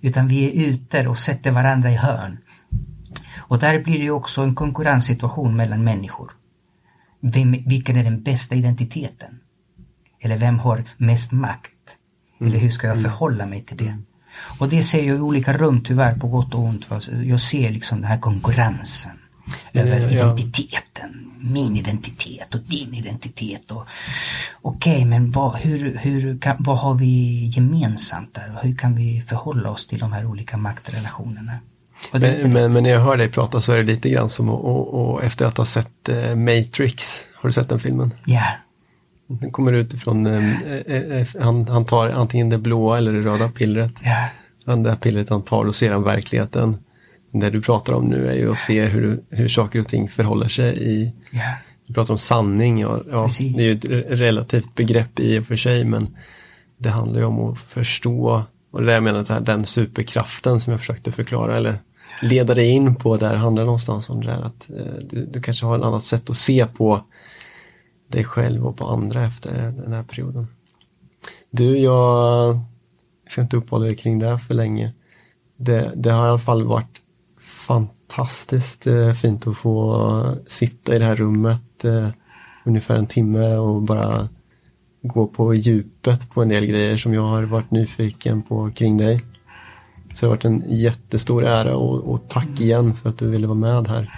Utan vi är ute och sätter varandra i hörn. Och där blir det också en konkurrenssituation mellan människor. Vem, vilken är den bästa identiteten? Eller vem har mest makt? Eller hur ska jag förhålla mig till det? Och det ser jag i olika rum tyvärr på gott och ont. Jag ser liksom den här konkurrensen. Över ja. identiteten. Min identitet och din identitet. Och, Okej, men vad, hur, hur kan, vad har vi gemensamt där? Och hur kan vi förhålla oss till de här olika maktrelationerna? Och Men, men, men när jag hör dig prata så är det lite grann som att, och, och efter att ha sett eh, Matrix, har du sett den filmen? Ja, Den kommer utifrån, eh, eh, eh, han, han tar antingen det blåa eller det röda pillret. Men det pillret han tar och ser han verkligheten. Det du pratar om nu är ju att se hur, hur saker och ting förhåller sig i, ja. du pratar om sanning, ja, ja, det är ju ett re- relativt begrepp i och för sig men det handlar ju om att förstå och det är jag menar så här, den superkraften som jag försökte förklara eller leda dig in på där handlar någonstans om det där att eh, du, du kanske har ett annat sätt att se på dig själv och på andra efter den här perioden. Du, jag ska inte uppehålla dig kring det här för länge. Det, det har i alla fall varit fantastiskt eh, fint att få sitta i det här rummet eh, ungefär en timme och bara gå på djupet på en del grejer som jag har varit nyfiken på kring dig. Så det har varit en jättestor ära och, och tack igen för att du ville vara med här.